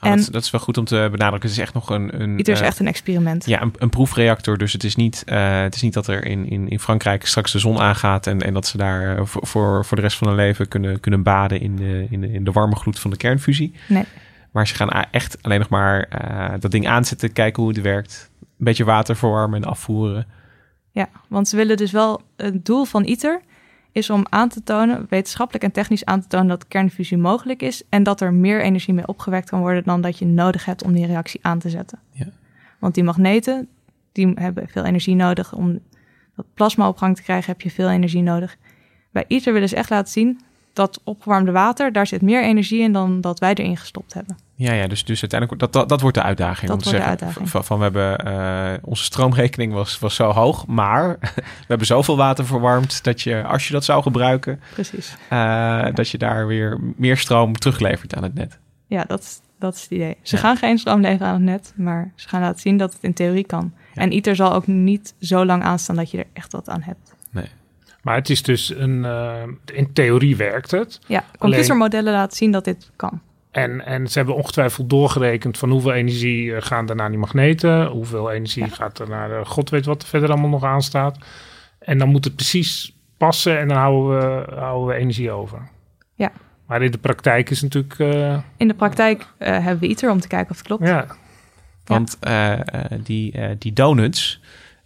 Oh, en dat, dat is wel goed om te benadrukken. Het is echt nog een... een ITER is eh, echt een experiment. Ja, een, een proefreactor. Dus het is niet, eh, het is niet dat er in, in, in Frankrijk straks de zon aangaat... en, en dat ze daar eh, voor, voor, voor de rest van hun leven kunnen, kunnen baden... In de, in, de, in de warme gloed van de kernfusie. Nee. Maar ze gaan echt alleen nog maar dat ding aanzetten... kijken hoe het werkt. Een beetje water verwarmen en afvoeren. Ja, want ze willen dus wel... Het doel van ITER is om aan te tonen, wetenschappelijk en technisch aan te tonen... dat kernfusie mogelijk is en dat er meer energie mee opgewekt kan worden... dan dat je nodig hebt om die reactie aan te zetten. Ja. Want die magneten, die hebben veel energie nodig. Om dat plasma op gang te krijgen heb je veel energie nodig. Bij ITER willen ze echt laten zien dat opgewarmde water... daar zit meer energie in dan dat wij erin gestopt hebben. Ja, ja dus, dus uiteindelijk, dat, dat, dat wordt de uitdaging. Dat om te wordt de zeggen, uitdaging. Van, van we hebben, eh, onze stroomrekening was, was zo hoog, maar we hebben zoveel water verwarmd dat je, als je dat zou gebruiken, Precies. eh, dat je daar weer meer stroom teruglevert aan het net. Ja, dat, is- dat is het idee. Ze Ja. gaan geen stroom leveren aan het net, maar ze gaan laten zien dat het in theorie kan. En ITER zal ook niet zo lang aanstaan dat je er echt wat aan hebt. Nee. Maar het is dus een... eh, in theorie werkt het. Ja, Alleen- computermodellen laten zien dat dit kan. En, en ze hebben ongetwijfeld doorgerekend van hoeveel energie eh, gaan er naar die magneten, hoeveel energie gaat er naar de god weet wat er verder allemaal nog aanstaat. En dan moet het precies passen en dan houden we, houden we energie over. Ja. Maar in de praktijk is natuurlijk, eh, In de praktijk eh, hebben we ITER om te kijken of het klopt. ja, Want eh, eh, die, eh, die donuts,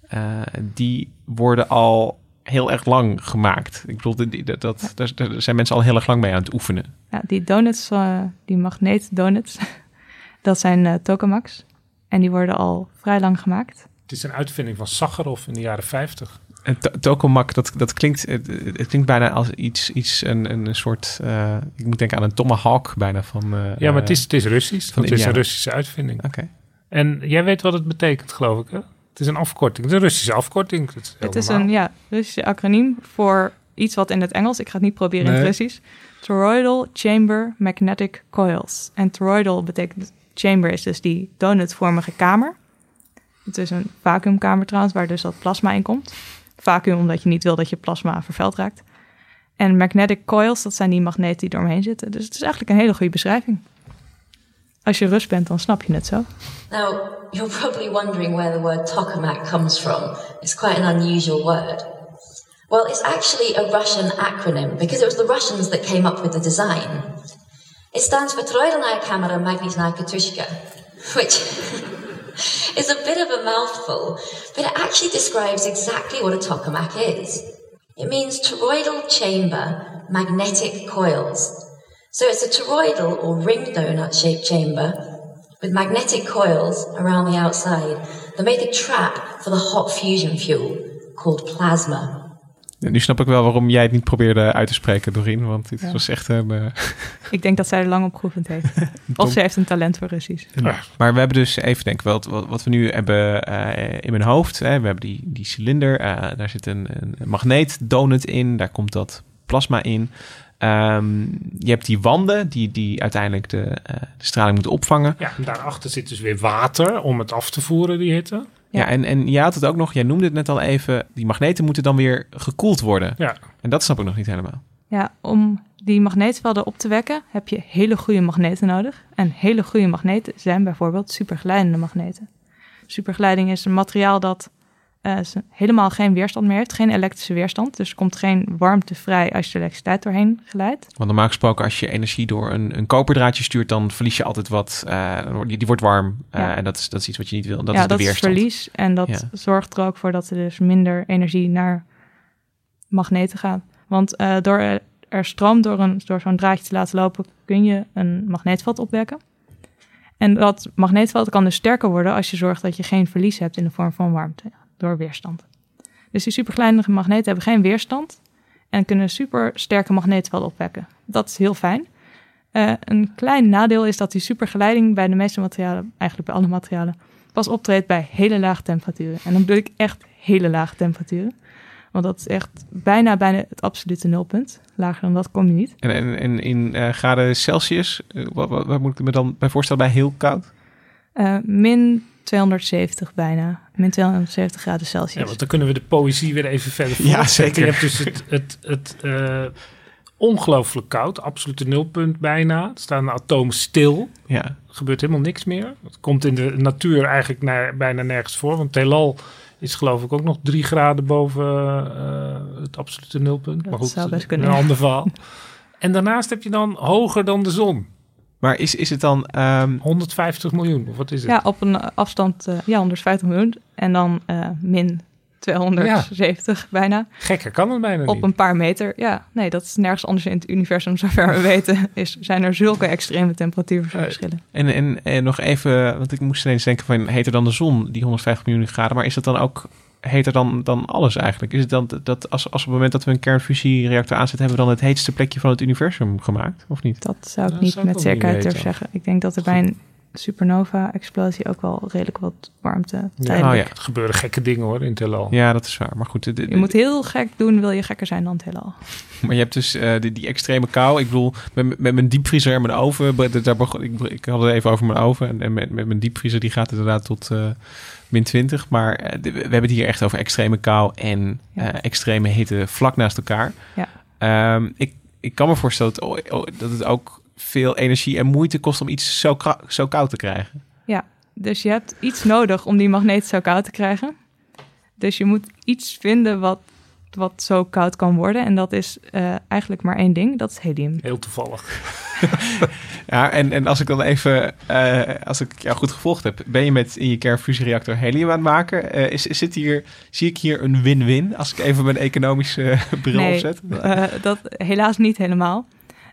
eh, die worden al heel erg lang gemaakt. Ik bedoel, die, dat, dat, daar, daar zijn mensen al heel erg lang mee aan het oefenen. Ja, die donuts, eh, die magneetdonuts, dat zijn eh, tokamaks. En die worden al vrij lang gemaakt. het is een uitvinding van Sakharov in de jaren 50. En to- tokamak, dat, dat klinkt, het, het klinkt bijna als iets, iets een, een soort, eh, ik moet denken aan een tomahawk bijna van... eh, Ja, maar het is, het is Russisch. van Het is een. Russische uitvinding. Oké. En jij weet wat het betekent, geloof ik, hè? Het is een afkorting. Het is een Russische afkorting. Is Het is normaal. een ja, Russische acroniem voor iets wat in het Engels, ik ga het niet proberen in het Russisch, Toroidal Chamber Magnetic Coils. En toroidal betekent, chamber is dus die donutvormige kamer. Het is een vacuümkamer trouwens, waar dus dat plasma in komt. Vacuüm omdat je niet wil dat je plasma vervuild raakt. En magnetic coils, dat zijn die magneten die eromheen zitten. Dus het is eigenlijk een hele goede beschrijving. Als je Rus bent, dan snap je het zo. Now, you're probably wondering where the word tokamak comes from. It's quite an unusual word. Well, it's actually a Russian acronym because it was the Russians that came up with the design. It stands for Troidalnaya Kamera Magnitnaya Katushka, which is a bit of a mouthful, but it actually describes exactly what a tokamak is. It means toroidal chamber magnetic coils. So it's a toroidal or ring donut shaped chamber with magnetic coils around the outside that make a trap for the hot fusion fuel called plasma. Nu snap ik wel waarom jij het niet probeerde uit te spreken, Doreen, want dit Ja. was echt een... eh, Ik denk dat zij er lang op geoefend heeft. Of ze heeft een talent voor Russisch. Ja. Maar we hebben dus even denk ik wel wat, wat we nu hebben eh, in mijn hoofd. Hè, we hebben die, die cilinder, eh, daar zit een, een magneetdonut in, daar komt dat plasma in. Ehm, je hebt die wanden die, die uiteindelijk de, eh, de straling moeten opvangen. Ja, en daarachter zit dus weer water om het af te voeren, die hitte. Ja, en, en je had het ook nog, jij noemde het net al even, die magneten moeten dan weer gekoeld worden. Ja. En dat snap ik nog niet helemaal. Ja, om die magneetvelden op te wekken heb je hele goede magneten nodig. En hele goede magneten zijn bijvoorbeeld superglijdende magneten. Superglijding is een materiaal dat ze- helemaal geen weerstand meer heeft, geen elektrische weerstand. Dus er komt geen warmte vrij als je de elektriciteit doorheen geleidt. Want normaal gesproken, als je energie door een, een koperdraadje stuurt, dan verlies je altijd wat. eh, die, die wordt warm. eh, Ja. en dat is, dat is iets wat je niet wil. En dat ja, is de dat is weerstand. verlies. En dat Ja. zorgt er ook voor dat er dus minder energie naar magneten gaat. Want door er er stroom door, een, door zo'n draadje te laten lopen, kun je een magneetveld opwekken. En dat magneetveld kan dus sterker worden als je zorgt dat je geen verlies hebt in de vorm van warmte door weerstand. Dus die superkleine magneten hebben geen weerstand en kunnen super sterke magneetvelden opwekken. Dat is heel fijn. Uh, een klein nadeel is dat die supergeleiding bij de meeste materialen, eigenlijk bij alle materialen, pas optreedt bij hele lage temperaturen. En dan bedoel ik echt hele lage temperaturen. Want dat is echt bijna, bijna het absolute nulpunt. Lager dan dat kom je niet. En, en, en in uh, graden Celsius, uh, wat, wat, wat, moet ik me dan bij voorstellen bij heel koud? Min 270 bijna. Min 270 graden Celsius. Ja, want dan kunnen we de poëzie weer even verder voeren. Ja, zeker. Je hebt dus het, het, het ongelooflijk koud. Absolute nulpunt bijna. Er staan atomen stil. Ja. Er gebeurt helemaal niks meer. Dat komt in de natuur eigenlijk naar, bijna nergens voor. Want heelal is geloof ik ook nog drie graden boven uh, het absolute nulpunt. Dat maar goed, zou best kunnen. een ander verhaal. en daarnaast heb je dan hoger dan de zon. Maar is, is het dan... Um... 150 miljoen, of wat is het? Ja, op een afstand, uh, ja, 150 miljoen. En dan uh, min 270 ja. bijna. Gekker kan het bijna Op niet. een paar meter, ja. Nee, dat is nergens anders in het universum, zover we weten, is, zijn er zulke extreme temperatuurverschillen. En, en, en nog even, want ik moest ineens denken van, heter dan de zon, die 150 miljoen graden, maar is dat dan ook heter dan, dan alles eigenlijk? Is het dan dat als, als op het moment dat we een kernfusiereactor aanzetten, hebben we dan het heetste plekje van het universum gemaakt, of niet? Dat zou ik niet met zekerheid durven zeggen. Ik denk dat er bij een supernova-explosie ook wel redelijk wat warmte ja, oh ja. Er gebeuren gekke dingen hoor in het heelal. Ja, dat is waar. Maar goed. Je moet heel gek doen, wil je gekker zijn dan het heelal. Maar je hebt dus uh, die, die, extreme kou. Ik bedoel, met, met mijn diepvriezer en mijn oven. Daar begon, ik, ik had het even over mijn oven. En, en met, met mijn diepvriezer, die gaat inderdaad tot uh, min 20. Maar uh, de, we hebben het hier echt over extreme kou en ja. extreme hitte vlak naast elkaar. Ja. Um, ik, ik kan me voorstellen dat, dat het ook veel energie en moeite kost om iets zo, zo koud te krijgen. Ja, dus je hebt iets nodig om die magneet zo koud te krijgen. Dus je moet iets vinden wat, wat zo koud kan worden. En dat is uh, eigenlijk maar één ding, dat is helium. Heel toevallig. ja, en, en als ik dan even, uh, als ik jou goed gevolgd heb, ben je met in je kernfusiereactor helium aan het maken? Uh, is, is zit hier, zie ik hier een win-win als ik even mijn economische bril nee, opzet? dat helaas niet helemaal.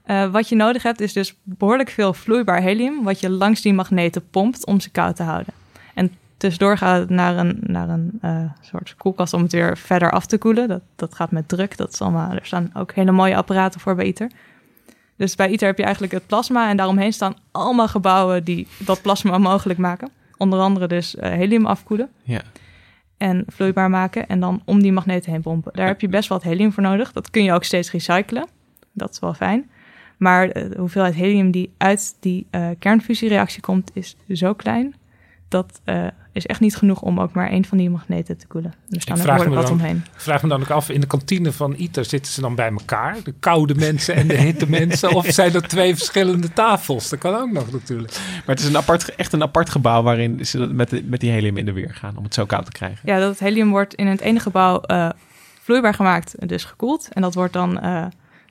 Uh, wat je nodig hebt is dus behoorlijk veel vloeibaar helium, wat je langs die magneten pompt om ze koud te houden. En tussendoor gaat het naar een, naar een uh, soort koelkast om het weer verder af te koelen. Dat, dat gaat met druk. Dat is allemaal, er staan ook hele mooie apparaten voor bij ITER. Dus bij ITER heb je eigenlijk het plasma en daaromheen staan allemaal gebouwen die dat plasma mogelijk maken. Onder andere dus uh, helium afkoelen. Ja. En vloeibaar maken en dan om die magneten heen pompen. Daar heb je best wat helium voor nodig. Dat kun je ook steeds recyclen. Dat is wel fijn. Maar de hoeveelheid helium die uit die uh, kernfusiereactie komt, is zo klein. Dat uh, is echt niet genoeg om ook maar één van die magneten te koelen. Er staan er behoorlijk wat dan, omheen. Ik vraag me dan ook af, in de kantine van ITER zitten ze dan bij elkaar? De koude mensen en de hitte mensen? Of zijn er twee verschillende tafels? Dat kan ook nog natuurlijk. Maar het is een apart, echt een apart gebouw waarin ze met, de, met die helium in de weer gaan om het zo koud te krijgen. Ja, dat helium wordt in het ene gebouw uh, vloeibaar gemaakt, dus gekoeld. En dat wordt dan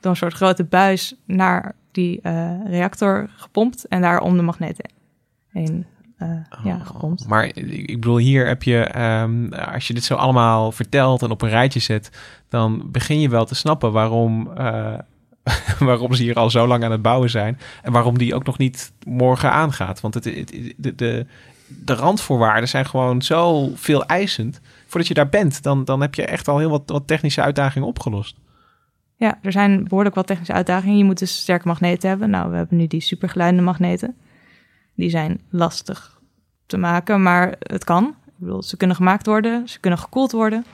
door een soort grote buis naar die uh, reactor gepompt en daar om de magneten heen uh, oh, ja, gepompt. Maar ik bedoel, hier heb je, um, als je dit zo allemaal vertelt en op een rijtje zet, dan begin je wel te snappen waarom, uh, waarom ze hier al zo lang aan het bouwen zijn en waarom die ook nog niet morgen aangaat. Want het, het, de, de, de randvoorwaarden zijn gewoon zo veel eisend. Voordat je daar bent, dan, dan heb je echt al heel wat, wat technische uitdagingen opgelost. Ja, er zijn behoorlijk wat technische uitdagingen. Je moet dus sterke magneten hebben. Nou, we hebben nu die supergeleidende magneten. Die zijn lastig te maken, maar het kan. Ik bedoel, ze kunnen gemaakt worden, ze kunnen gekoeld worden.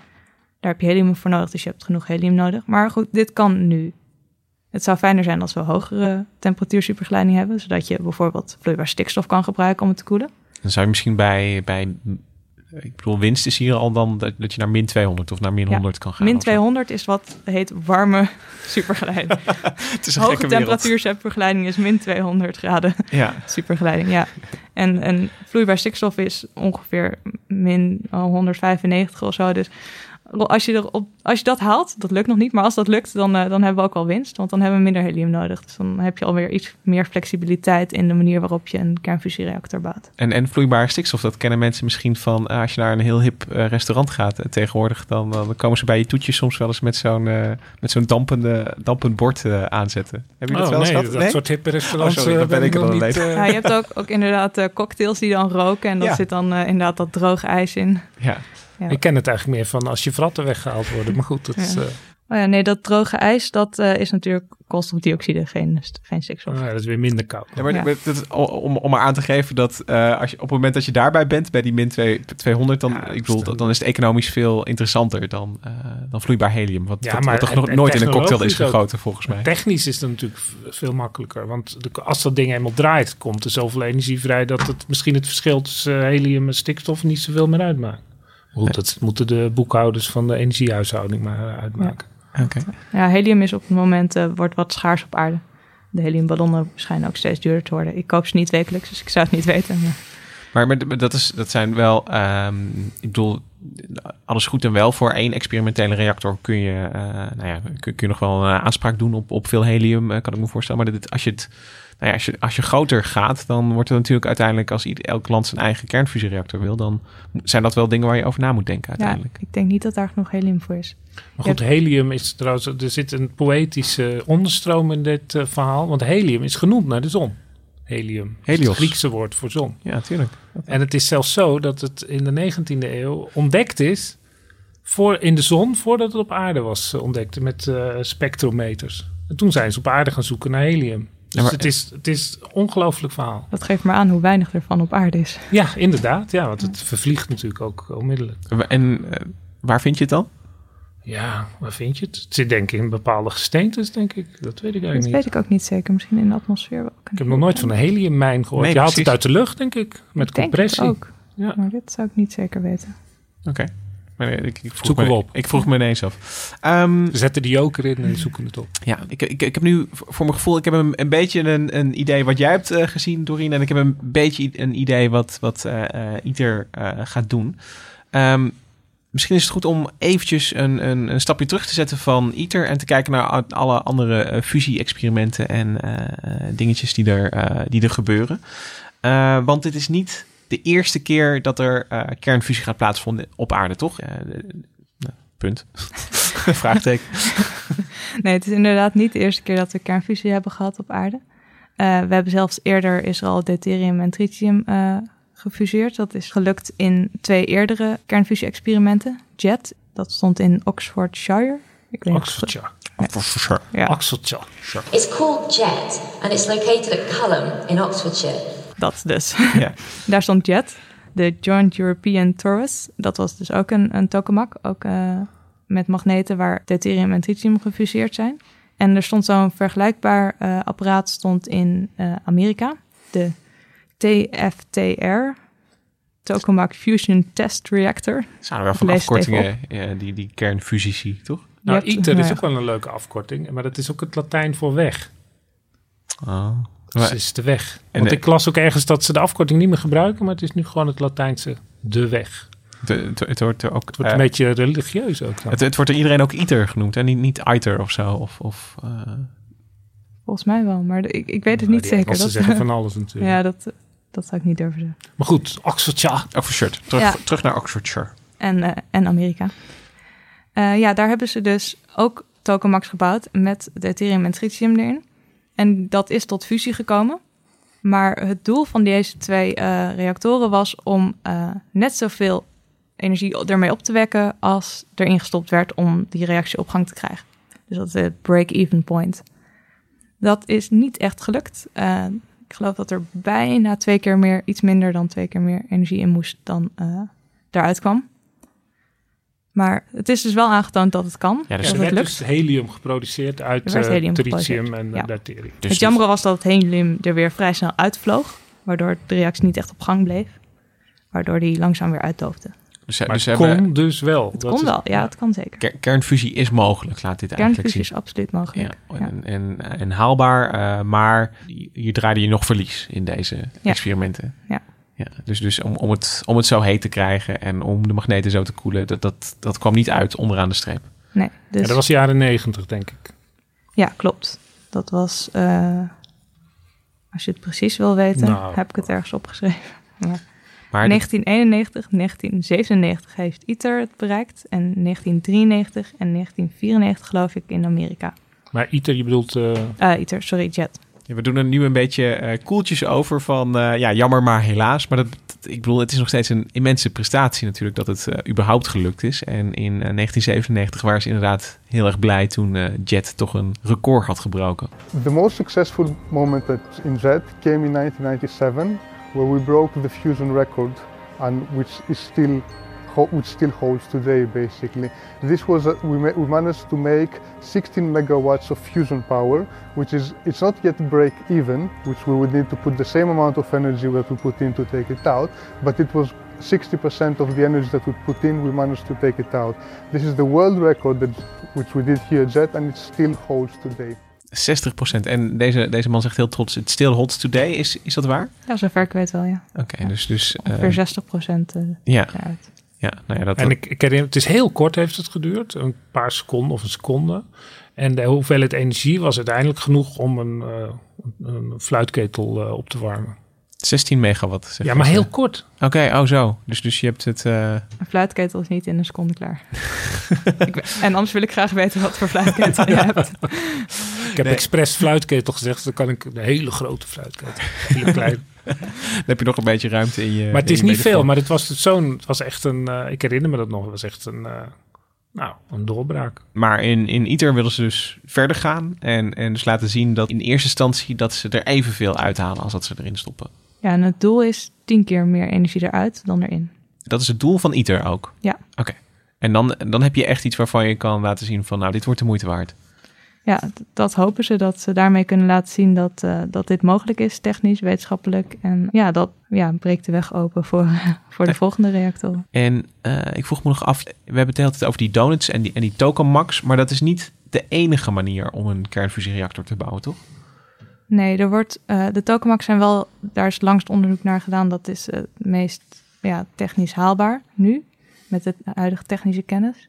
Daar heb je helium voor nodig, dus je hebt genoeg helium nodig. Maar goed, dit kan nu. Het zou fijner zijn als we hogere temperatuur supergeleiding hebben, zodat je bijvoorbeeld vloeibaar stikstof kan gebruiken om het te koelen. Dan zou je misschien bij, bij ik bedoel, winst is hier al dan dat, dat je naar min 200 of naar min 100 ja, kan gaan. Min 200 is wat heet warme supergeleiding. het is een Hoge temperatuur supergeleiding is min 200 graden ja. supergeleiding. Ja. En, en vloeibaar stikstof is ongeveer min 195 of zo. Dus Als je, erop, als je dat haalt, dat lukt nog niet, maar als dat lukt, dan, eh, dan hebben we ook al winst. Want dan hebben we minder helium nodig. Dus dan heb je alweer iets meer flexibiliteit in de manier waarop je een kernfusiereactor bouwt. En, en vloeibare stikstof, dat kennen mensen misschien van eh, als je naar een heel hip eh, restaurant gaat tegenwoordig, dan, dan komen ze bij je toetje soms wel eens met zo'n met zo'n dampende, dampend bord eh, aanzetten. Heb je dat Oh, wel eens nee, gehad? dat soort hippe restaurants, Oh, sorry, eh, dan ben ik er dan niet, Ja, je hebt ook, ook inderdaad cocktails die dan roken en dan Ja. zit dan inderdaad dat droge ijs in. Ja. Ja. Ik ken het eigenlijk meer van als je vratten weggehaald worden. Maar goed, dat is... Eh, Oh ja, nee, dat droge ijs, dat eh, is natuurlijk koolstofdioxide, geen, geen stikstof. oh ja, dat is weer minder koud. Ja, maar Ja. maar dat is om, om maar aan te geven dat eh, als je, op het moment dat je daarbij bent, bij die min 2 200, dan, ik bedoel, dan is het economisch veel interessanter dan, eh, dan vloeibaar helium. Wat, Ja, wat, maar wat toch en- nog en nooit in een cocktail is gegoten, volgens mij. Technisch is het natuurlijk veel makkelijker. Want de- als dat ding eenmaal draait, komt er zoveel energie vrij... dat het misschien het verschil tussen helium en stikstof niet zoveel meer uitmaakt. Goed, dat moeten de boekhouders van de energiehuishouding maar eh, uitmaken. Oké. Ja, helium is op het moment eh, wordt wat schaars op aarde. De heliumballonnen schijnen ook steeds duurder te worden. Ik koop ze niet wekelijks, dus ik zou het niet weten. Maar Maar, maar, maar dat, is, dat zijn wel, ehm, ik bedoel, alles goed en wel. Voor één experimentele reactor kun je, eh, nou ja, kun, kun je nog wel een aanspraak doen op, op veel helium, kan ik me voorstellen. Maar dit, als, je het, nou ja, als, je, als je groter gaat, dan wordt het natuurlijk uiteindelijk, als ieder, elk land zijn eigen kernfusiereactor wil, dan zijn dat wel dingen waar je over na moet denken ja, uiteindelijk. ik denk niet dat daar genoeg helium voor is. Maar goed, helium is trouwens... Er zit een poëtische onderstroom in dit eh, verhaal. Want helium is genoemd naar de zon. Helium. Helios. Het Griekse woord voor zon. Ja, tuurlijk. En het is zelfs zo dat het in de 19e eeuw ontdekt is... Voor, in de zon voordat het op aarde was eh, ontdekt met eh, spectrometers. En toen zijn ze op aarde gaan zoeken naar helium. Dus Ja, maar- het, is, het is een ongelooflijk verhaal. Dat geeft maar aan hoe weinig er van op aarde is. Ja, inderdaad. Ja, want het vervliegt natuurlijk ook onmiddellijk. En eh, waar vind je het dan? Ja, waar vind je het? Het zit denk ik in bepaalde gesteentes, denk ik. Dat weet ik eigenlijk Dat niet. weet ik ook niet zeker. Misschien in de atmosfeer wel. Ik heb nog nooit van een heliummijn gehoord. Nee, je haalt precies. het uit de lucht, denk ik. Met Ik denk compressie. het ook. Ja. Maar dit zou ik niet zeker weten. Oké. Maar ik, ik, vroeg me, op. ik vroeg me ineens af. We zetten de joker in en zoeken het op. Ja, ik, ik, ik heb nu voor mijn gevoel, ik heb een, een beetje een, een idee wat jij hebt eh, gezien, Doreen. En ik heb een beetje een idee wat, wat eh eh, ITER gaat doen. Ehm, misschien is het goed om eventjes een, een, een stapje terug te zetten van ITER en te kijken naar alle andere fusie-experimenten en dingetjes die er, die er gebeuren. Want dit is niet de eerste keer dat er eh, kernfusie gaat plaatsvinden op aarde, toch? Eh, nou, punt. Vraagteken. Nee, het is inderdaad niet de eerste keer dat we kernfusie hebben gehad op aarde. Eh, we hebben zelfs eerder is er al deuterium en tritium eh, gefuseerd. Dat is gelukt in twee eerdere kernfusie-experimenten. JET, dat stond in Oxfordshire. Ik weet goed- Oxfordshire. Ja. Oxfordshire. It's called JET and it's located at Culham in Oxfordshire. Dat dus. Ja. Daar stond JET, de Joint European Torus. Dat was dus ook een, een tokamak, ook eh, met magneten waar deuterium en tritium gefuseerd zijn. En er stond zo'n vergelijkbaar eh, apparaat stond in eh, Amerika, de TFTR, Tokamak Fusion Test Reactor. Zijn er wel van Lees even afkortingen, ja, die, die kernfusie zie, toch? Nou, ITER is ook wel een leuke afkorting. Maar dat is ook het Latijn voor weg. Oh. Dus is de weg. En Want de- ik las ook ergens dat ze de afkorting niet meer gebruiken. Maar het is nu gewoon het Latijnse de weg. Het, het, het wordt er ook. Het wordt eh, een beetje religieus ook dan. het, het wordt er iedereen ook ITER genoemd en niet, niet ITER of zo. Of, of, eh, Volgens mij wel, maar de- ik, ik weet het Nou, niet die zeker. Engelsen zeggen van alles natuurlijk. Ja, dat, dat zou ik niet durven zeggen. Maar goed, Oxfordshire. Oxfordshire. Terug, Ja. terug naar Oxfordshire. en, eh, en Amerika. Eh, ja, daar hebben ze dus ook tokamaks gebouwd met deuterium en tritium erin. En dat is tot fusie gekomen. Maar het doel van deze twee eh, reactoren was om eh, net zoveel energie ermee op te wekken als erin gestopt werd om die reactie op gang te krijgen. Dus dat is het break-even point. Dat is niet echt gelukt. Eh, ik geloof dat er bijna twee keer meer, iets minder dan twee keer meer energie in moest dan daaruit kwam. Maar het is dus wel aangetoond dat het kan. Ja, dat er het werd lukt. dus helium geproduceerd uit eh, helium tritium geproduceerd, en ja. eh, deuterium. het jammere was dat het helium er weer vrij snel uitvloog, waardoor de reactie niet echt op gang bleef, waardoor die langzaam weer uitdoofde. Dus, Maar dus het hebben- kon dus wel. Het Dat kon is- wel, ja, het kan zeker. ker- kernfusie is mogelijk, laat dit eigenlijk Kernfusie zien. is absoluut mogelijk. Ja, Ja. En, en, en haalbaar, eh, maar hier draaide je nog verlies in deze Ja. experimenten. Ja. Ja, dus, dus om, om, het, om het zo heet te krijgen en om de magneten zo te koelen, dat, dat, dat kwam niet uit onderaan de streep. Nee, dus... Ja, dat was de jaren negentig, denk ik. Ja, klopt. Dat was, eh, als je het precies wil weten, Nou. heb ik het ergens opgeschreven. Maar, Maar 1991, 1997 heeft ITER het bereikt en 1993 en 1994 geloof ik in Amerika. Maar ITER, je bedoelt... eh, Eh, ITER, sorry, JET. We doen er nu een beetje eh, koeltjes over van, eh, ja, jammer maar helaas. Maar dat, ik bedoel, het is nog steeds een immense prestatie natuurlijk dat het eh, überhaupt gelukt is. En in eh, 1997 waren ze inderdaad heel erg blij toen Jet toch een record had gebroken. The most successful moment at, in JET came in 1997, where we broke the fusion record, and which is still, which still holds today, basically. This was a, we, ma- we managed to make 16 megawatts of fusion power, which is it's not yet break even, which we would need to put the same amount of energy that we put in to take it out, but it was 60% of the energy that we put in, we managed to take it out. This is the world record that, which we did here at JET, and it still holds today. 60%. En deze, deze man zegt heel trots, it still holds today. Is, is dat waar? Ja, zover ik weet wel, ja. Oké, dus... dus eh, Ongeveer 60 procent eh, ja. eruit. Ja, nou ja, dat... En ik, ik herinner, het is heel kort heeft het geduurd, een paar seconden of een seconde. En de hoeveelheid energie was uiteindelijk genoeg om een, eh, een fluitketel eh, op te warmen. 16 megawatt. zeg Ja, maar heel kort. Oké, oh zo. Dus, dus je hebt het... eh, Een fluitketel is niet in een seconde klaar. ik, en anders wil ik graag weten wat voor fluitketel je hebt. Ik heb Nee. expres fluitketel gezegd, dan kan ik een hele grote fluitketel. Hele klein. Dan heb je nog een beetje ruimte in je maar het is niet veel, maar het was zo'n, het was echt een, eh, ik herinner me dat nog, het was echt een, eh, nou, een doorbraak. Maar in, in ITER willen ze dus verder gaan. En, en dus laten zien dat in eerste instantie dat ze er evenveel uithalen als dat ze erin stoppen. Ja, en het doel is tien keer meer energie eruit dan erin. Dat is het doel van ITER ook. Ja. Oké. En dan, dan heb je echt iets waarvan je kan laten zien van nou, dit wordt de moeite waard. Ja, dat hopen ze, dat ze daarmee kunnen laten zien dat, eh, dat dit mogelijk is, technisch, wetenschappelijk. En ja, dat ja, breekt de weg open voor, voor de volgende reactor. En eh, ik vroeg me nog af, we hebben het de hele tijd over die donuts en die, en die tokamaks. Maar dat is niet de enige manier om een kernfusiereactor te bouwen, toch? Nee, er wordt, eh, de tokamaks zijn wel, daar is langst onderzoek naar gedaan. Dat is het meest ja, technisch haalbaar nu, met de huidige technische kennis.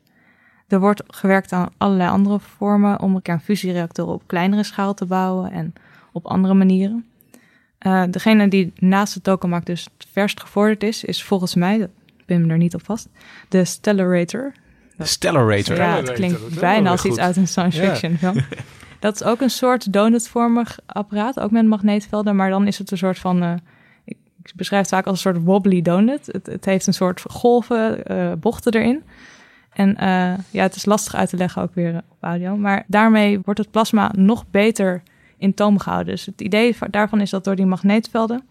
Er wordt gewerkt aan allerlei andere vormen om kernfusiereactoren op kleinere schaal te bouwen en op andere manieren. Eh, degene die naast de tokamak dus het verst gevorderd is, is volgens mij, dat pin me er niet op vast, de Stellarator. De Stellarator. Ja, het klinkt bijna als iets uit een science Ja. fiction film. Dat is ook een soort donutvormig apparaat, ook met magneetvelden, maar dan is het een soort van, eh, ik, ik beschrijf het vaak als een soort wobbly donut. Het, het heeft een soort golven, eh, bochten erin. En eh, ja, het is lastig uit te leggen ook weer op audio, maar daarmee wordt het plasma nog beter in toom gehouden. Dus het idee va- daarvan is dat door die magneetvelden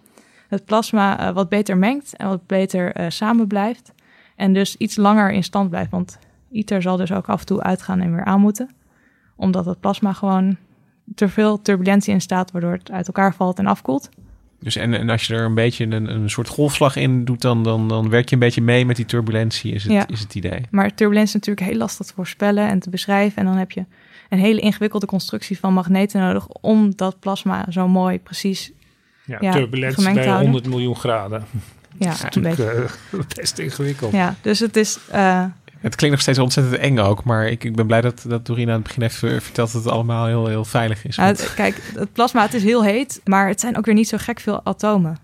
het plasma eh, wat beter mengt en wat beter eh, samen blijft. En dus iets langer in stand blijft. Want ITER zal dus ook af en toe uitgaan en weer aan moeten. Omdat het plasma gewoon te veel turbulentie in staat, waardoor het uit elkaar valt en afkoelt. Dus en, en als je er een beetje een, een soort golfslag in doet, dan, dan, dan werk je een beetje mee met die turbulentie, is het, Ja. is het idee. Maar turbulentie is natuurlijk heel lastig te voorspellen en te beschrijven. En dan heb je een hele ingewikkelde constructie van magneten nodig om dat plasma zo mooi precies Ja, ja, turbulentie gemengd te bij houden. 100 miljoen graden. Ja, dat is een natuurlijk beetje. eh, best ingewikkeld. Ja, dus het is. eh, Het klinkt nog steeds ontzettend eng ook, maar ik, ik ben blij dat, dat Dorina aan het begin heeft ver- verteld dat het allemaal heel, heel veilig is. Het- kijk, het plasma het is heel heet, maar het zijn ook weer niet zo gek veel atomen.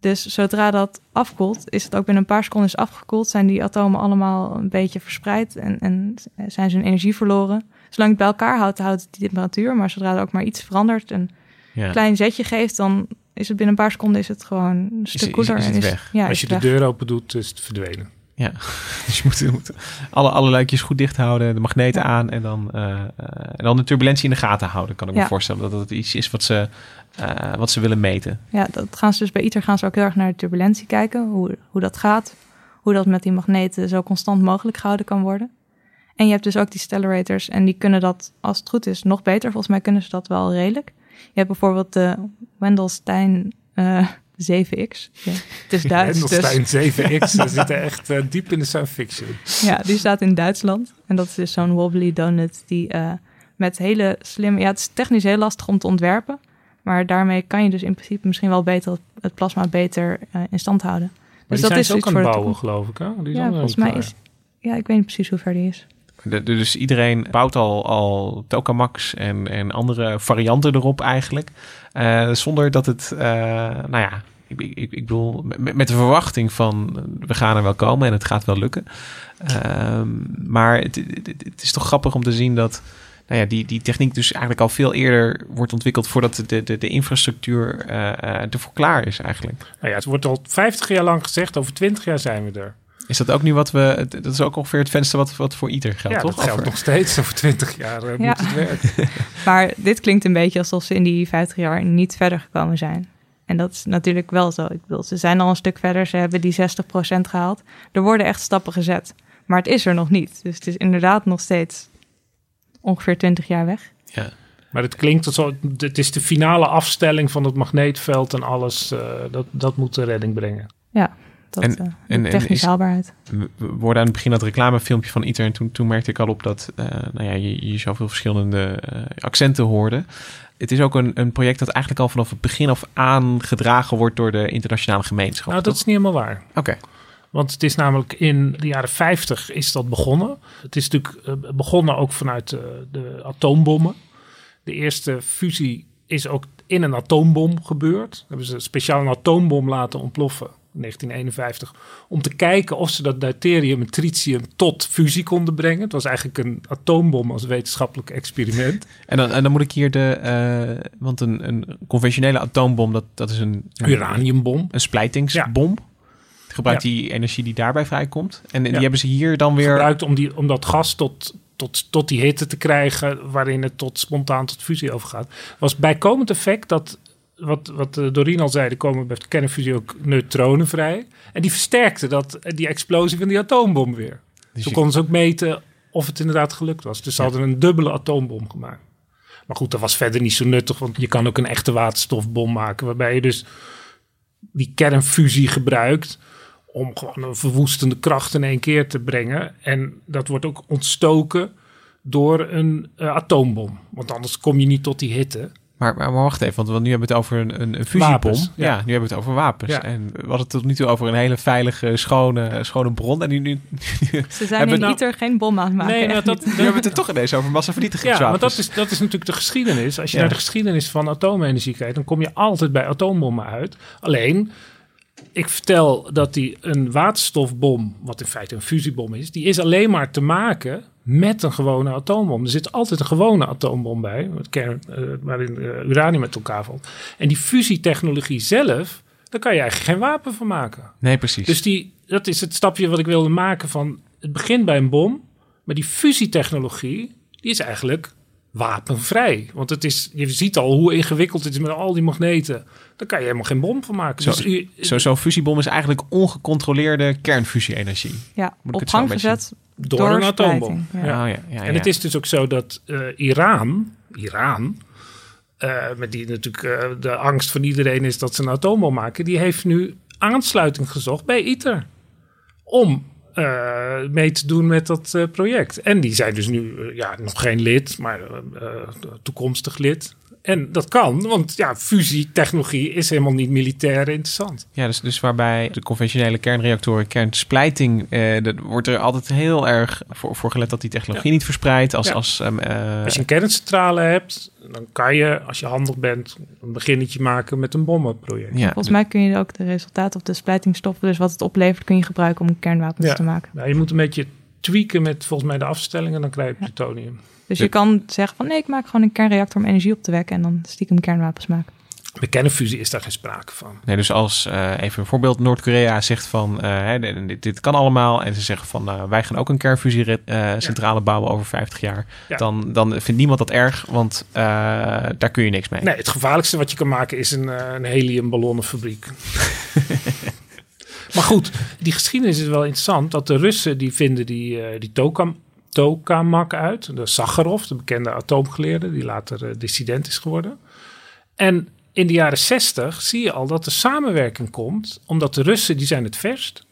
Dus zodra dat afkoelt, is het ook binnen een paar seconden is afgekoeld, zijn die atomen allemaal een beetje verspreid en, en zijn ze hun energie verloren. Zolang het bij elkaar houdt, houdt het die temperatuur, maar zodra er ook maar iets verandert, een Ja. klein zetje geeft, dan is het binnen een paar seconden is het gewoon een Is- stuk is- koeler. is het en weg. Ja, Als is je de weg. deur open doet, is het verdwenen. Ja, dus je moet, je moet alle, alle luikjes goed dicht houden, de magneten aan en dan, eh, eh, en dan de turbulentie in de gaten houden. Kan ik me voorstellen dat het iets is wat ze, eh, wat ze willen meten. Ja, dat gaan ze dus bij ITER gaan ze ook heel erg naar de turbulentie kijken, hoe, hoe dat gaat, hoe dat met die magneten zo constant mogelijk gehouden kan worden. En je hebt dus ook die stellarators en die kunnen dat, als het goed is, nog beter. Volgens mij kunnen ze dat wel redelijk. Je hebt bijvoorbeeld de Wendelstein eh 7X. Ja, het is Duits. dus- Wendelstein 7X, we zitten echt eh, diep in de science fiction. Ja, die staat in Duitsland. En dat is dus zo'n wobbly donut die eh, met hele slimme... Ja, het is technisch heel lastig om te ontwerpen. Maar daarmee kan je dus in principe misschien wel beter het plasma beter uh, in stand houden. Maar dus die dat zijn is ook aan het bouwen, geloof ik. Hè? Die Ja, volgens mij is. Ja, ik weet niet precies hoe ver die is. Dus iedereen bouwt al, al Tokamax en, en andere varianten erop eigenlijk. Eh, zonder dat het, eh, nou ja, ik, ik, ik bedoel, met, de verwachting van eh, we gaan er wel komen en het gaat wel lukken. Ehm, maar het, is toch grappig om te zien dat nou ja, die, die techniek dus eigenlijk al veel eerder wordt ontwikkeld voordat de, de, de infrastructuur ervoor klaar is eigenlijk. Nou ja, het wordt al 50 jaar lang gezegd, over 20 jaar zijn we er. Is dat ook nu wat we, dat is ook ongeveer het venster wat, wat voor ieder geldt, ja, toch? dat geldt nog steeds. Over 20 jaar eh, Ja. moet het werken. Maar dit klinkt een beetje alsof ze in die 50 jaar niet verder gekomen zijn. En dat is natuurlijk wel zo. Ik bedoel, ze zijn al een stuk verder. Ze hebben die 60% gehaald. Er worden echt stappen gezet. Maar het is er nog niet. Dus het is inderdaad nog steeds ongeveer 20 jaar weg. Ja. Maar het klinkt alsof het is de finale afstelling van het magneetveld en alles. eh, dat, dat moet de redding brengen. Ja, dat En- eh, en- en technisch is- haalbaarheid. We worden aan het begin dat reclamefilmpje van ITER. En toen, toen merkte ik al op dat eh, nou ja, je, je zoveel verschillende eh, accenten hoorde. Het is ook een, een project dat eigenlijk al vanaf het begin af aan gedragen wordt door de internationale gemeenschap. Nou, dat is niet helemaal waar. Oké. Want het is namelijk in de jaren 50 is dat begonnen. Het is natuurlijk begonnen ook vanuit de atoombommen. De eerste fusie is ook in een atoombom gebeurd. Daar hebben ze speciaal een atoombom laten ontploffen in 1951. Om te kijken of ze dat deuterium en tritium tot fusie konden brengen. Het was eigenlijk een atoombom als wetenschappelijk experiment. En dan, en dan moet ik hier de. eh, want een, een conventionele atoombom, dat, dat is een. een Uraniumbom. Een splijtingsbom. Gebruikt Ja. die energie die daarbij vrijkomt. En die Ja. hebben ze hier dan weer. gebruikt om, die, om dat gas tot, tot, tot die hitte te krijgen, waarin het tot spontaan tot fusie overgaat. Was bijkomend effect dat, wat, wat eh, Doreen al zei, er komen bij de kernfusie ook neutronen vrij. En die versterkte dat, eh, die explosie van die atoombom weer. Dus Zo je- konden ze ook meten of het inderdaad gelukt was. Dus ze hadden een dubbele atoombom gemaakt. Maar goed, dat was verder niet zo nuttig, want je kan ook een echte waterstofbom maken, waarbij je dus die kernfusie gebruikt om gewoon een verwoestende kracht in één keer te brengen. En dat wordt ook ontstoken door een eh, atoombom. Want anders kom je niet tot die hitte. Maar, maar, maar wacht even, want, want nu hebben we het over een, een, een fusiebom. Wapens, ja. ja. nu hebben we het over wapens. Ja. En we hadden het tot nu toe over een hele veilige, schone, schone bron. En nu, nu, Ze zijn hebben in we nou- ITER geen bom aan het maken. Nee, dat- nu hebben we het er toch ineens over massavernietigingswapens. Ja, maar dat is, dat is natuurlijk de geschiedenis. Als je Ja. naar de geschiedenis van atoomenergie kijkt, dan kom je altijd bij atoombommen uit. Alleen, ik vertel dat die een waterstofbom, wat in feite een fusiebom is, die is alleen maar te maken met een gewone atoombom. Er zit altijd een gewone atoombom bij, kern, eh, waarin eh, uranium met elkaar valt. En die fusietechnologie zelf, daar kan je eigenlijk geen wapen van maken. Nee, precies. Dus die, dat is het stapje wat ik wilde maken van het begint bij een bom, maar die fusietechnologie, die is eigenlijk wapenvrij. Want het is, je ziet al hoe ingewikkeld het is met al die magneten. Daar kan je helemaal geen bom van maken. Zo- dus u- zo- Zo'n fusiebom is eigenlijk ongecontroleerde kernfusie-energie. Ja, Moet ik op zo gang gezet door, door een atoombom. splijting, ja. Oh, ja, ja, en ja. het is dus ook zo dat eh, Iran, Iran, eh, met die natuurlijk eh, de angst van iedereen is dat ze een atoombom maken, die heeft nu aansluiting gezocht bij ITER om eh, mee te doen met dat eh, project. En die zijn dus nu eh, ja, nog geen lid, maar toekomstig lid. En dat kan, want ja, fusietechnologie is helemaal niet militair interessant. Ja, dus, dus waarbij de conventionele kernreactoren, kernsplijting, eh, dat wordt er altijd heel erg voor, voor gelet dat die technologie niet verspreidt. Als, Ja. als, ehm, eh, Als je een kerncentrale hebt, dan kan je, als je handig bent, een beginnetje maken met een bommenproject. ja, Volgens mij kun je ook de resultaten of de splijtingstoffen, dus wat het oplevert, kun je gebruiken om kernwapens Ja. te maken. Ja, je moet een beetje tweaken met volgens mij de afstellingen, dan krijg je plutonium. Dus je kan zeggen van nee, ik maak gewoon een kernreactor om energie op te wekken en dan stiekem kernwapens maken. Bij kernfusie is daar geen sprake van. Nee, dus als eh, even een voorbeeld, Noord-Korea zegt van eh, hè, dit, dit- kan allemaal. En ze zeggen van eh, wij gaan ook een kernfusiecentrale bouwen over 50 jaar. Ja. Dan, dan vindt niemand dat erg, want eh, daar kun je niks mee. Nee, het gevaarlijkste wat je kan maken is een, eh, een heliumballonnenfabriek. maar goed, die geschiedenis is wel interessant. Dat de Russen die vinden die, eh, die Tokam, tokamak uit. De Sakharov, de bekende atoomgeleerde, die later eh, dissident is geworden. En in de jaren 60 zie je al dat er samenwerking komt, omdat de Russen die zijn het verst.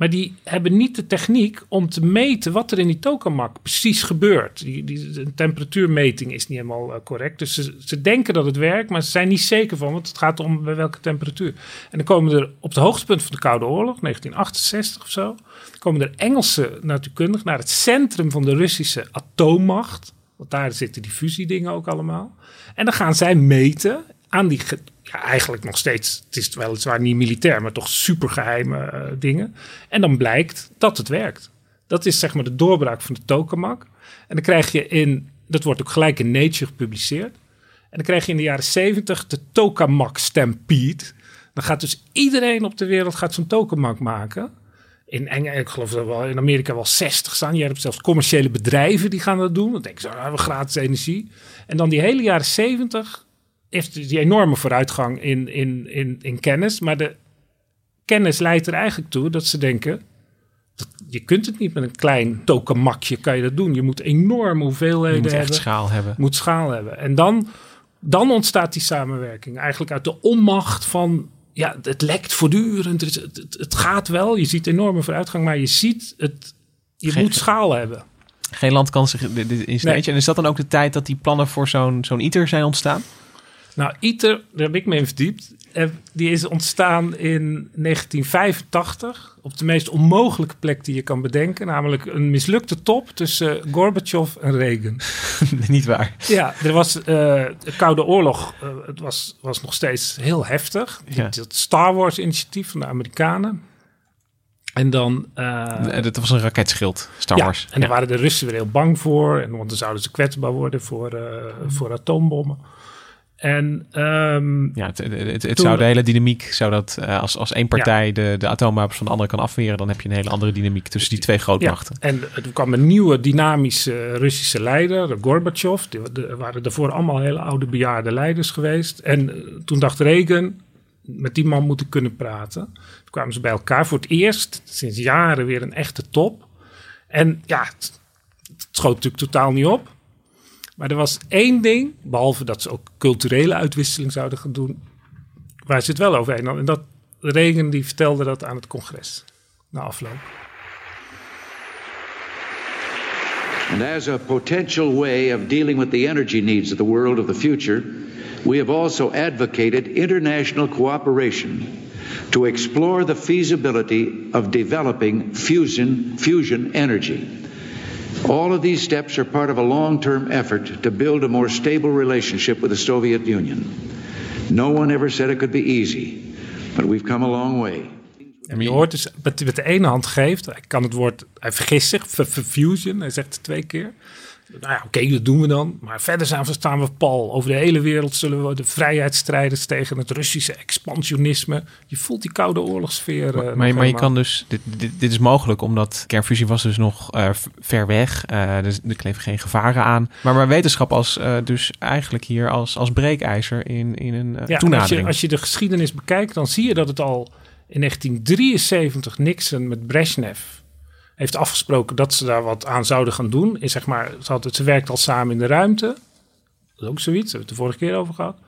Maar die hebben niet de techniek om te meten wat er in die tokamak precies gebeurt. Die, die, de temperatuurmeting is niet helemaal eh, correct. Dus ze, ze denken dat het werkt, maar ze zijn niet zeker van, want het gaat om bij welke temperatuur. En dan komen er op het hoogtepunt van de Koude Oorlog, 1968 of zo, komen er Engelse natuurkundigen naar het centrum van de Russische atoommacht. Want daar zitten die fusiedingen ook allemaal. En dan gaan zij meten aan die, eigenlijk nog steeds, het is weliswaar niet militair, maar toch supergeheime eh, dingen. En dan blijkt dat het werkt. Dat is zeg maar de doorbraak van de tokamak. En dan krijg je in, dat wordt ook gelijk in Nature gepubliceerd. En dan krijg je in de jaren 70 de tokamak stampede. Dan gaat dus iedereen op de wereld gaat zo'n tokamak maken. In Engeland, ik geloof dat wel in Amerika wel 60 staan. Je hebt zelfs commerciële bedrijven die gaan dat doen. Dan denken ze, ah, we hebben gratis energie. En dan die hele jaren 70 heeft die enorme vooruitgang in, in, in, in kennis. Maar de kennis leidt er eigenlijk toe dat ze denken... je kunt het niet met een klein tokenmakje kan je dat doen. Je moet enorme hoeveelheden Je moet echt hebben. schaal hebben. Moet schaal hebben. En dan, dan ontstaat die samenwerking. Eigenlijk uit de onmacht van... Ja, het lekt voortdurend. Het, het, gaat wel. Je ziet enorme vooruitgang. Maar je ziet het... Je Geen- moet schaal hebben. Geen land kan zich dit- Nee. En is dat dan ook de tijd dat die plannen voor zo'n zo'n ITER zijn ontstaan? Nou, ITER, daar heb ik me in verdiept. Eh, Die is ontstaan in 1985 op de meest onmogelijke plek die je kan bedenken. Namelijk een mislukte top tussen Gorbachev en Reagan. Niet waar. Ja, er was eh, de Koude Oorlog. eh, het was, was nog steeds heel heftig. Ja. Het Star Wars initiatief van de Amerikanen. En dan... dat was een raketschild, Star ja, Wars. En daar waren de Russen weer heel bang voor. En, want dan zouden ze kwetsbaar worden voor, voor atoombommen. En ehm, Ja, het, het, zou de hele dynamiek, zou dat eh, als, als één partij de, de atoomwapens van de andere kan afweren, dan heb je een hele andere dynamiek tussen die twee grootmachten. Ja, en er kwam een nieuwe dynamische Russische leider, de Gorbachev. Die, de, waren daarvoor allemaal hele oude bejaarde leiders geweest. En eh, toen dacht Reagan, met die man moet ik kunnen praten. Toen kwamen ze bij elkaar voor het eerst sinds jaren weer een echte top. En ja, het, het schoot natuurlijk totaal niet op. Maar er was één ding, behalve dat ze ook culturele uitwisseling zouden gaan doen, waar ze het wel over hadden. En dat Reagan die vertelde dat aan het congres na afloop. And as a potential way of dealing with the energy needs of the world of the future, we have also advocated international cooperation to explore the feasibility of developing fusion, fusion energy. All of these steps are part of a long term effort to build a more stable relationship with the Soviet Union. No one ever said it could be easy, but we've come a long way. En je hoort dus met, met de ene hand geeft, hij kan het woord, hij vergist zich, f- f- fusion, hij zegt het twee keer. Nou ja, oké, dat doen we dan. Maar verder zijn we, staan we pal. Over de hele wereld zullen we de vrijheidsstrijders tegen het Russische expansionisme. Je voelt die koude oorlogssfeer. eh, nog Maar, maar je kan dus, dit, dit, dit is mogelijk omdat kernfusie was dus nog eh, ver weg. Eh dus er kleven geen gevaren aan. Maar, maar wetenschap als eh, dus eigenlijk hier als, als breekijzer in, in een eh, Ja, en als toenadering. je, als je de geschiedenis bekijkt, dan zie je dat het al in 1973 Nixon met Brezhnev heeft afgesproken dat ze daar wat aan zouden gaan doen. Is zeg maar, ze, had het, ze werkt al samen in de ruimte. Dat is ook zoiets, daar hebben we het de vorige keer over gehad.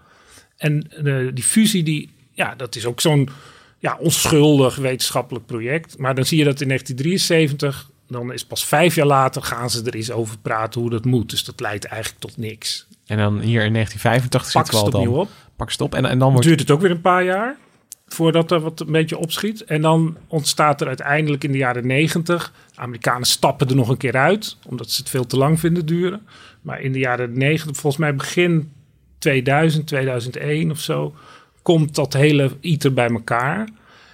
En de, die fusie, die, ja, dat is ook zo'n ja, onschuldig wetenschappelijk project. Maar dan zie je dat in 1973, dan is pas vijf jaar later, gaan ze er eens over praten hoe dat moet. Dus dat leidt eigenlijk tot niks. En dan hier in 1985 Pak zitten we ze al het dan. opnieuw op. Pak het op. En, en dan wordt duurt het ook weer een paar jaar voordat er wat een beetje opschiet. En dan ontstaat er uiteindelijk in de jaren negentig... Amerikanen stappen er nog een keer uit, omdat ze het veel te lang vinden duren. Maar in de jaren negentig, volgens mij begin 2000, 2001 of zo... komt dat hele ITER bij elkaar...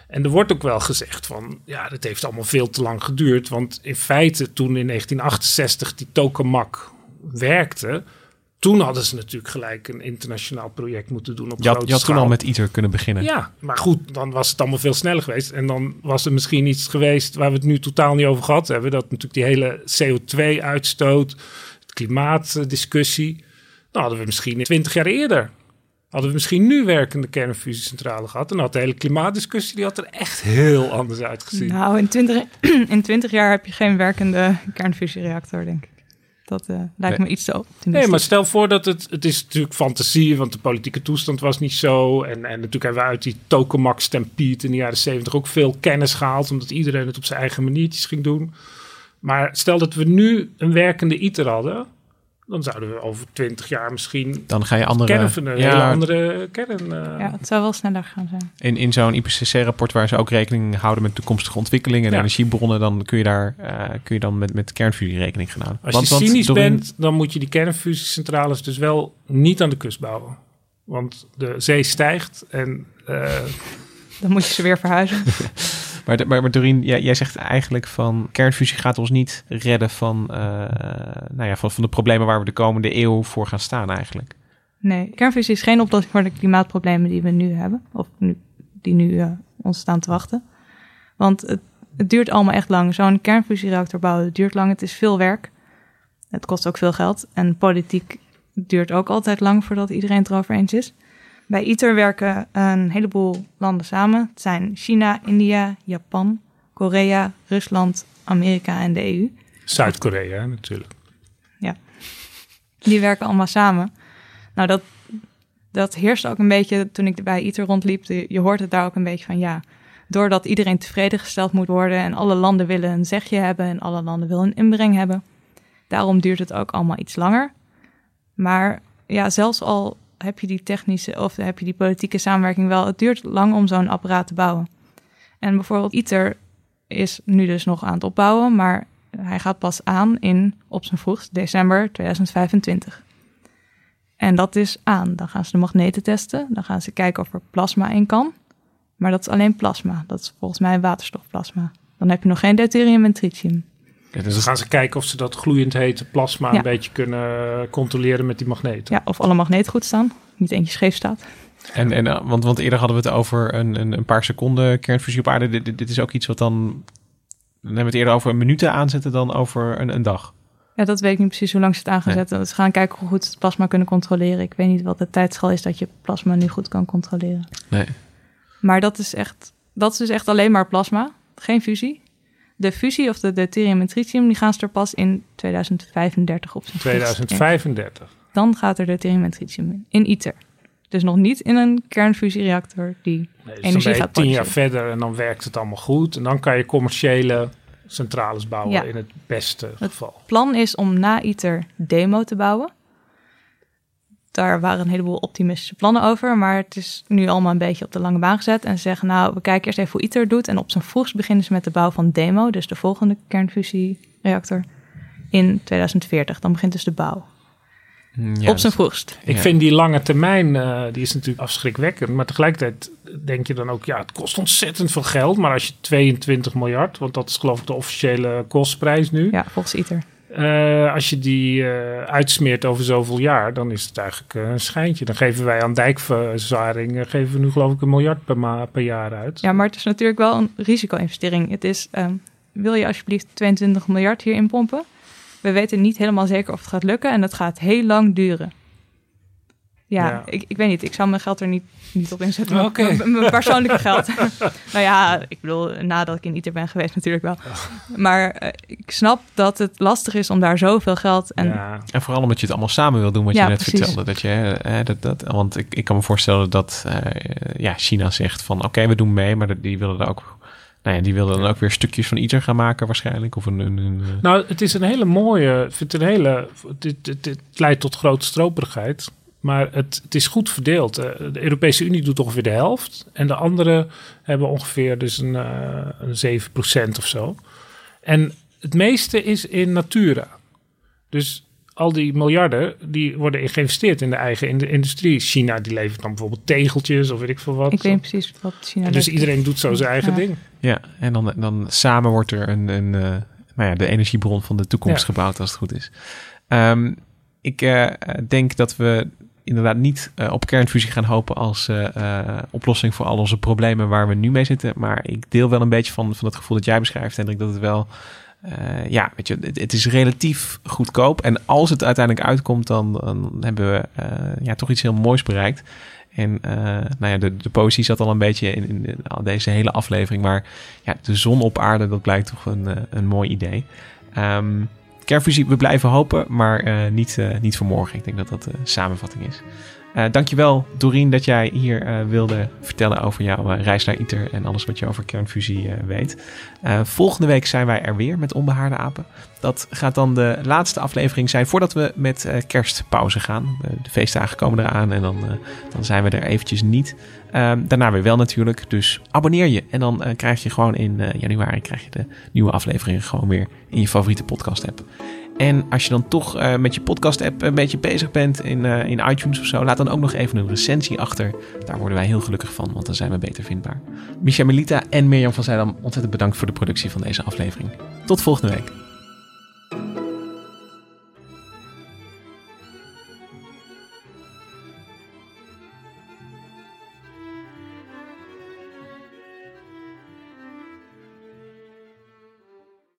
En er wordt ook wel gezegd van, ja, dat heeft allemaal veel te lang geduurd. Want in feite, toen in 1968 die tokamak werkte, toen hadden ze natuurlijk gelijk een internationaal project moeten doen op je had, grote je had toen al met ITER kunnen beginnen. Ja, maar goed, dan was het allemaal veel sneller geweest. En dan was er misschien iets geweest waar we het nu totaal niet over gehad hebben. Dat natuurlijk die hele CO2-uitstoot, de klimaatdiscussie. Dan hadden we misschien twintig jaar eerder. Hadden we misschien nu werkende kernfusiecentrale gehad. Dan had de hele klimaatdiscussie die had er echt heel anders uitgezien. Nou, in 20, in 20 jaar heb je geen werkende kernfusiereactor, denk ik. Dat eh, lijkt me iets te optimistisch. Nee, maar stel voor dat het... Het is natuurlijk fantasie, want de politieke toestand was niet zo. En, en natuurlijk hebben we uit die tokamak stampede in de jaren zeventig ook veel kennis gehaald. Omdat iedereen het op zijn eigen maniertjes ging doen. Maar stel dat we nu een werkende ITER hadden... dan zouden we over twintig jaar misschien... Dan ga je andere- Kern van een ja. hele andere kern... eh, Ja, het zou wel sneller gaan zijn. In, in zo'n IPCC-rapport waar ze ook rekening houden met toekomstige ontwikkelingen en Ja. energiebronnen, dan kun je daar eh, kun je dan met, met kernfusie rekening gaan houden. Als Want- je want cynisch Doreen- bent, dan moet je die kernfusiecentrales dus wel niet aan de kust bouwen. Want de zee stijgt en... eh, Dan moet je ze weer verhuizen. Maar, maar, maar Doreen, jij, jij zegt eigenlijk van kernfusie gaat ons niet redden van, eh, nou ja, van, van de problemen waar we de komende eeuw voor gaan staan eigenlijk. Nee, kernfusie is geen oplossing voor de klimaatproblemen die we nu hebben. Of nu, die nu eh, ons staan te wachten. Want het, het duurt allemaal echt lang. Zo'n kernfusiereactor bouwen duurt lang. Het is veel werk. Het kost ook veel geld. En politiek duurt ook altijd lang voordat iedereen het erover eens is. Bij ITER werken een heleboel landen samen. Het zijn China, India, Japan, Korea, Rusland, Amerika en de EU. Zuid-Korea natuurlijk. Ja. Die werken allemaal samen. Nou, dat, dat heerst ook een beetje toen ik bij ITER rondliep. Je je hoort het daar ook een beetje van, ja... doordat iedereen tevreden gesteld moet worden... en alle landen willen een zegje hebben... en alle landen willen een inbreng hebben... daarom duurt het ook allemaal iets langer. Maar ja, zelfs al heb je die technische... of heb je die politieke samenwerking wel... het duurt lang om zo'n apparaat te bouwen. En bijvoorbeeld ITER is nu dus nog aan het opbouwen... maar hij gaat pas aan in, op zijn vroegst, december 2025. En dat is aan. Dan gaan ze de magneten testen. Dan gaan ze kijken of er plasma in kan. Maar dat is alleen plasma. Dat is volgens mij waterstofplasma. Dan heb je nog geen deuterium en tritium. Dus dan gaan ze kijken of ze dat gloeiend hete plasma Ja. een beetje kunnen controleren met die magneten. Ja, of alle magneten goed staan. Niet eentje scheef staat. En, en, eh, want, want eerder hadden we het over een, een, een paar seconden kernfusie op aarde. Dit, dit, dit is ook iets wat dan... Dan hebben we het eerder over minuten aanzetten dan over een, een dag. Ja, dat weet ik niet precies hoe lang ze het aangezet. hebben. Ze gaan kijken hoe goed ze het plasma kunnen controleren. Ik weet niet wat de tijdschal is dat je plasma nu goed kan controleren. Nee. Maar dat is echt, dat is dus echt alleen maar plasma, geen fusie. De fusie of de deuterium en tritium, die gaan ze er pas in 2035 op zijn vroegst in. 2035. Dan gaat er deuterium en tritium in, in ITER. Dus nog niet in een kernfusiereactor die Nee, dus dan energie ben je gaat tien jaar verder en dan werkt het allemaal goed. En dan kan je commerciële centrales bouwen Ja. in het beste Het geval. plan is om na ITER demo te bouwen. Daar waren een heleboel optimistische plannen over, maar het is nu allemaal een beetje op de lange baan gezet. En ze zeggen, nou, we kijken eerst even hoe ITER doet. En op zijn vroegst beginnen ze met de bouw van demo, dus de volgende kernfusiereactor, in 2040. Dan begint dus de bouw. Ja, op zijn vroegst. Ik vind die lange termijn, eh, die is natuurlijk afschrikwekkend. Maar tegelijkertijd denk je dan ook, ja, het kost ontzettend veel geld. Maar als je 22 miljard, want dat is geloof ik de officiële kostprijs nu. Ja, volgens ITER. Eh, als je die eh, uitsmeert over zoveel jaar, dan is het eigenlijk eh, een schijntje. Dan geven wij aan dijkverzwaring, eh, geven we nu geloof ik een miljard per, ma- per jaar uit. Ja, maar het is natuurlijk wel een risico-investering. Het is, ehm, wil je alsjeblieft 22 miljard hierin pompen? We weten niet helemaal zeker of het gaat lukken en het gaat heel lang duren. Ja, Ja. Ik, ik weet niet. Ik zou mijn geld er niet, niet op inzetten. Oké. Mijn, mijn persoonlijke geld. nou ja, ik bedoel, nadat ik in ITER ben geweest natuurlijk wel. Maar eh, ik snap dat het lastig is om daar zoveel geld... En En vooral omdat je het allemaal samen wil doen, wat Ja, je net precies. vertelde. Dat je, eh, dat, dat, want ik, ik kan me voorstellen dat eh, ja, China zegt van oké, we doen mee, maar die willen er ook. Nou ja, die willen dan ook weer stukjes van ITER gaan maken waarschijnlijk. Of een, een, een, eh, Nou, het is een hele mooie. Ik vind het een hele. Dit, dit, dit leidt tot grote stroperigheid. Maar het, het is goed verdeeld. Eh, De Europese Unie doet ongeveer de helft. En de anderen hebben ongeveer dus een, eh een 7% of zo. En het meeste is in Natura. Dus al die miljarden die worden geïnvesteerd in de eigen in de industrie. China die levert dan bijvoorbeeld tegeltjes of weet ik veel wat. ik weet precies wat China En dus iedereen doet zo zijn eigen Ja. ding. Ja, en dan, dan samen wordt er een, een eh, nou ja, de energiebron van de toekomst Ja. gebouwd als het goed is. Ehm, ik eh, denk dat we inderdaad niet eh, op kernfusie gaan hopen als eh, eh, oplossing voor al onze problemen waar we nu mee zitten. Maar ik deel wel een beetje van, van het gevoel dat jij beschrijft, Hendrik, dat het wel... ja, weet je, het, is relatief goedkoop. En als het uiteindelijk uitkomt, dan, dan hebben we ja, toch iets heel moois bereikt. En nou ja, de, de poëzie zat al een beetje in, in, deze hele aflevering. Maar ja, de zon op aarde, dat blijkt toch een, een mooi idee. Ehm, kernfusie, we blijven hopen, maar niet, niet voor morgen. Ik denk dat dat de samenvatting is. Uh, dankjewel Doreen dat jij hier wilde vertellen over jouw reis naar ITER en alles wat je over kernfusie weet. volgende week zijn wij er weer met Onbehaarde Apen. Dat gaat dan de laatste aflevering zijn voordat we met kerstpauze gaan. de feestdagen komen eraan en dan, dan zijn we er eventjes niet. Daarna weer wel natuurlijk, dus abonneer je en dan krijg je gewoon in januari krijg je de nieuwe afleveringen gewoon weer in je favoriete podcast app. En als je dan toch uh, met je podcast-app een beetje bezig bent in, in iTunes of zo, laat dan ook nog even een recensie achter. Daar worden wij heel gelukkig van, want dan zijn we beter vindbaar. Micha Melita en Mirjam van Zeidam, ontzettend bedankt voor de productie van deze aflevering. Tot volgende week.